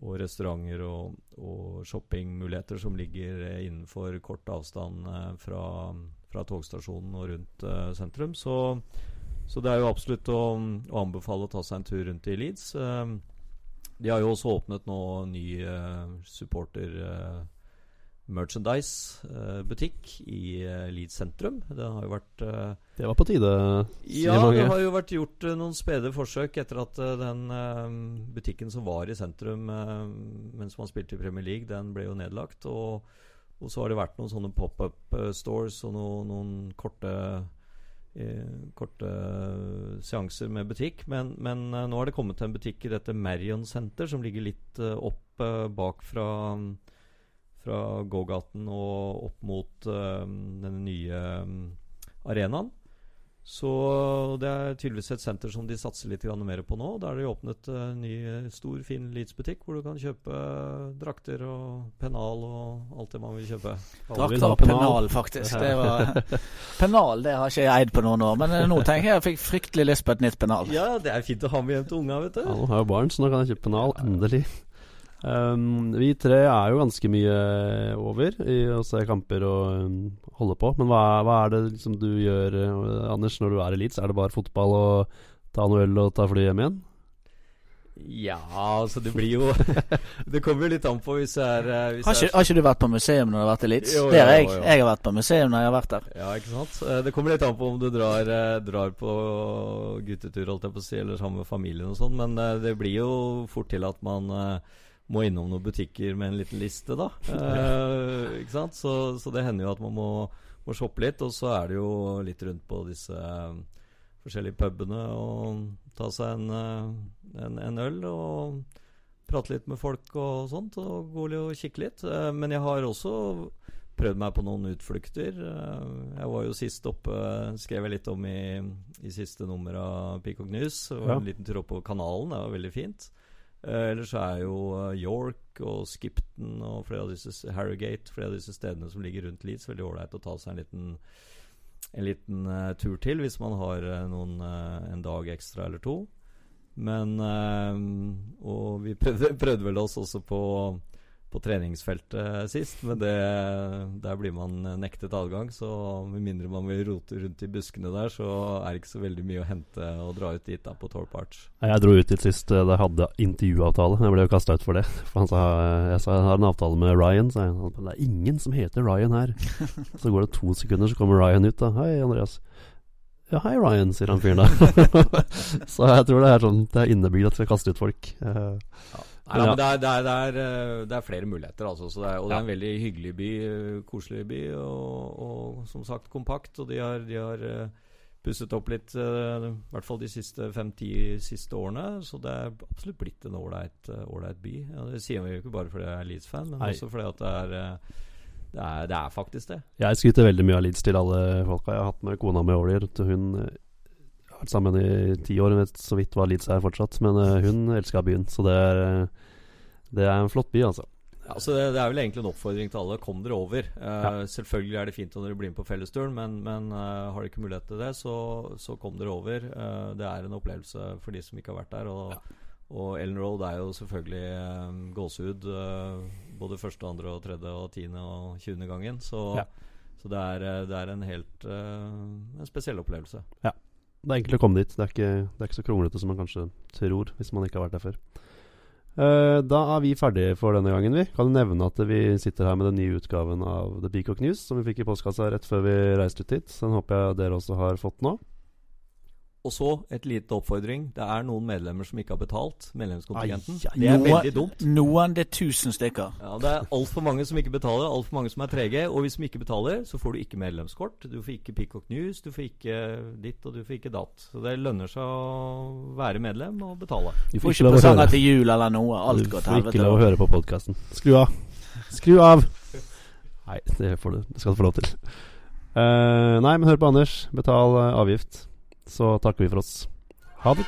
og restauranter og, og shoppingmuligheter som ligger innenfor kort avstand fra, fra togstasjonen og rundt sentrum. Så, så det er jo absolutt å, å anbefale å ta seg en tur rundt i Leeds. Eh, de har jo også åpnet nå ny uh, supporter eh, merchandise-butikk i eh, Leeds sentrum. Det har jo vært eh, Det var på tide, sier Ja, det har jo vært gjort eh, noen spede forsøk etter at eh, den eh, butikken som var i sentrum eh, mens man spilte i Premier League, den ble jo nedlagt. Og, og så har det vært noen sånne pop-up eh, stores og noen, noen korte eh, korte seanser med butikk. Men, men eh, nå har det kommet til en butikk i dette Marion Center, som ligger litt eh, opp eh, bak fra, fra gågaten og opp mot den nye arenaen. Så det er tydeligvis et senter som de satser litt mer på nå. Da er det jo åpnet en ny, eh, stor, fin Leeds-butikk hvor du kan kjøpe eh, drakter og pennal og alt det man vil kjøpe. Drakter og pennal, faktisk. Det var, pennal det har ikke jeg eid på noen år, men eh, nå tenker jeg jeg fikk fryktelig lyst på et nytt pennal. Ja, det er fint å ha med hjem til unga, vet du. Ja, nå har jo barn, så nå kan jeg kjøpe pennal. Endelig. Um, vi tre er jo ganske mye over i å se kamper og um, holde på. Men hva, hva er det liksom du gjør, eh, Anders, når du er i Leeds? Er det bare fotball og ta noe øl og ta fly hjem igjen? Ja, altså det blir jo Det kommer jo litt an på hvis det er eh, hvis Har ikke, har ikke du vært på museum når du har vært i Leeds? Jo, Det har jeg. jo. Jeg har vært på museum når jeg har vært der. Ja, ikke sant? Eh, Det kommer litt an på om du drar, drar på guttetur, holdt jeg på å si, eller sammen med familien og sånn, men det blir jo fort til at man må innom noen butikker med en liten liste, da. Eh, ikke sant? Så, så det hender jo at man må, må shoppe litt, og så er det jo litt rundt på disse eh, forskjellige pubene og ta seg en, eh, en, en øl og prate litt med folk og sånt, og gå og kikke litt. Eh, Men jeg har også prøvd meg på noen utflukter. Jeg var jo sist oppe, skrev jeg litt om i, i siste nummer av Peacock News. Det var Ja. En liten tur opp på kanalen, det var veldig fint. Eh, ellers er jo eh, York og Skipton og flere av disse Harrogate, flere av disse stedene som ligger rundt Leeds, veldig ålreit å ta seg en liten en liten uh, tur til hvis man har noen, uh, en dag ekstra eller to. Men Og vi prøvde, prøvde vel oss også på, på treningsfeltet sist, men det, der blir man nektet adgang. Så med mindre man vil rote rundt i buskene der, så er det ikke så veldig mye å hente og dra ut dit da på Torp Arch. Jeg dro ut dit sist eh, da jeg hadde intervjuavtale. Jeg ble jo kasta ut for det. For han sa Jeg sa jeg har en avtale med Ryan. Så jeg, han, det er ingen som heter Ryan her. Så går det to sekunder, så kommer Ryan ut. da Hei, Andreas. Ja, hei, Ryan, sier han fyren da. så jeg tror det er sånn Det er innebygd at vi skal kaste ut folk. Eh, Nei, Ja. men det er, det, er, det, er, eh, det er flere muligheter, altså. Så det er, og det er en veldig hyggelig by. eh, Koselig by. Og, og som sagt kompakt. Og de har, de har eh, pusset opp litt, i hvert fall de siste fem-ti siste årene. Så det er absolutt blitt en ålreit by. Ja, det sier vi jo ikke bare fordi jeg er Leeds-fan, men Nei. også fordi at det er, det er Det er faktisk det. Jeg skryter veldig mye av Leeds til alle folka jeg har hatt med kona mi over dit. Hun vært sammen i ti år, hun vet så vidt hva Leeds er fortsatt. Men eh, hun elska byen, så det er, eh, det er en flott by, altså. Ja, så det, det er vel egentlig en oppfordring til alle. Kom dere over. Eh, Ja. Selvfølgelig er det fint om dere blir med på fellesturen, men, men uh, har dere ikke mulighet til det, så, så kom dere over. Uh, det er en opplevelse for de som ikke har vært der. Og, og Ellen Road er jo selvfølgelig um, gåsehud eh, både første, andre, og tredje, og tiende og tjuende gangen. Så, Ja. så det, er, det er en helt en spesiell opplevelse. Det er enkelt å komme dit. Det er, ikke, det er ikke så kronglete som man kanskje tror, hvis man ikke har vært der før. Eh, da er vi ferdige for denne gangen, vi. Kan nevne at vi sitter her med den nye utgaven av The Peacock News, som vi fikk i postkassa rett før vi reiste ut hit. Så Den håper jeg dere også har fått nå. Og så et lite oppfordring. Det er noen medlemmer som ikke har betalt medlemskontingenten. Ai, ai. Det er Noe- veldig dumt. Noen, det er tusen stykker. Ja, Det er altfor mange som ikke betaler, altfor mange som er trege. Og hvis de ikke betaler, så får du ikke medlemskort. Du får ikke Peacock News, du får ikke ditt og du får ikke datt. Så det lønner seg å være medlem og betale. Du Får ikke presanger til jul eller noe. Alt du går til får ikke lov å høre på podkasten. Skru av. Skru av! Nei, det får du. Det skal du få lov til. Uh, nei, men hør på Anders. Betal uh, avgift så takker vi for oss. Ha det.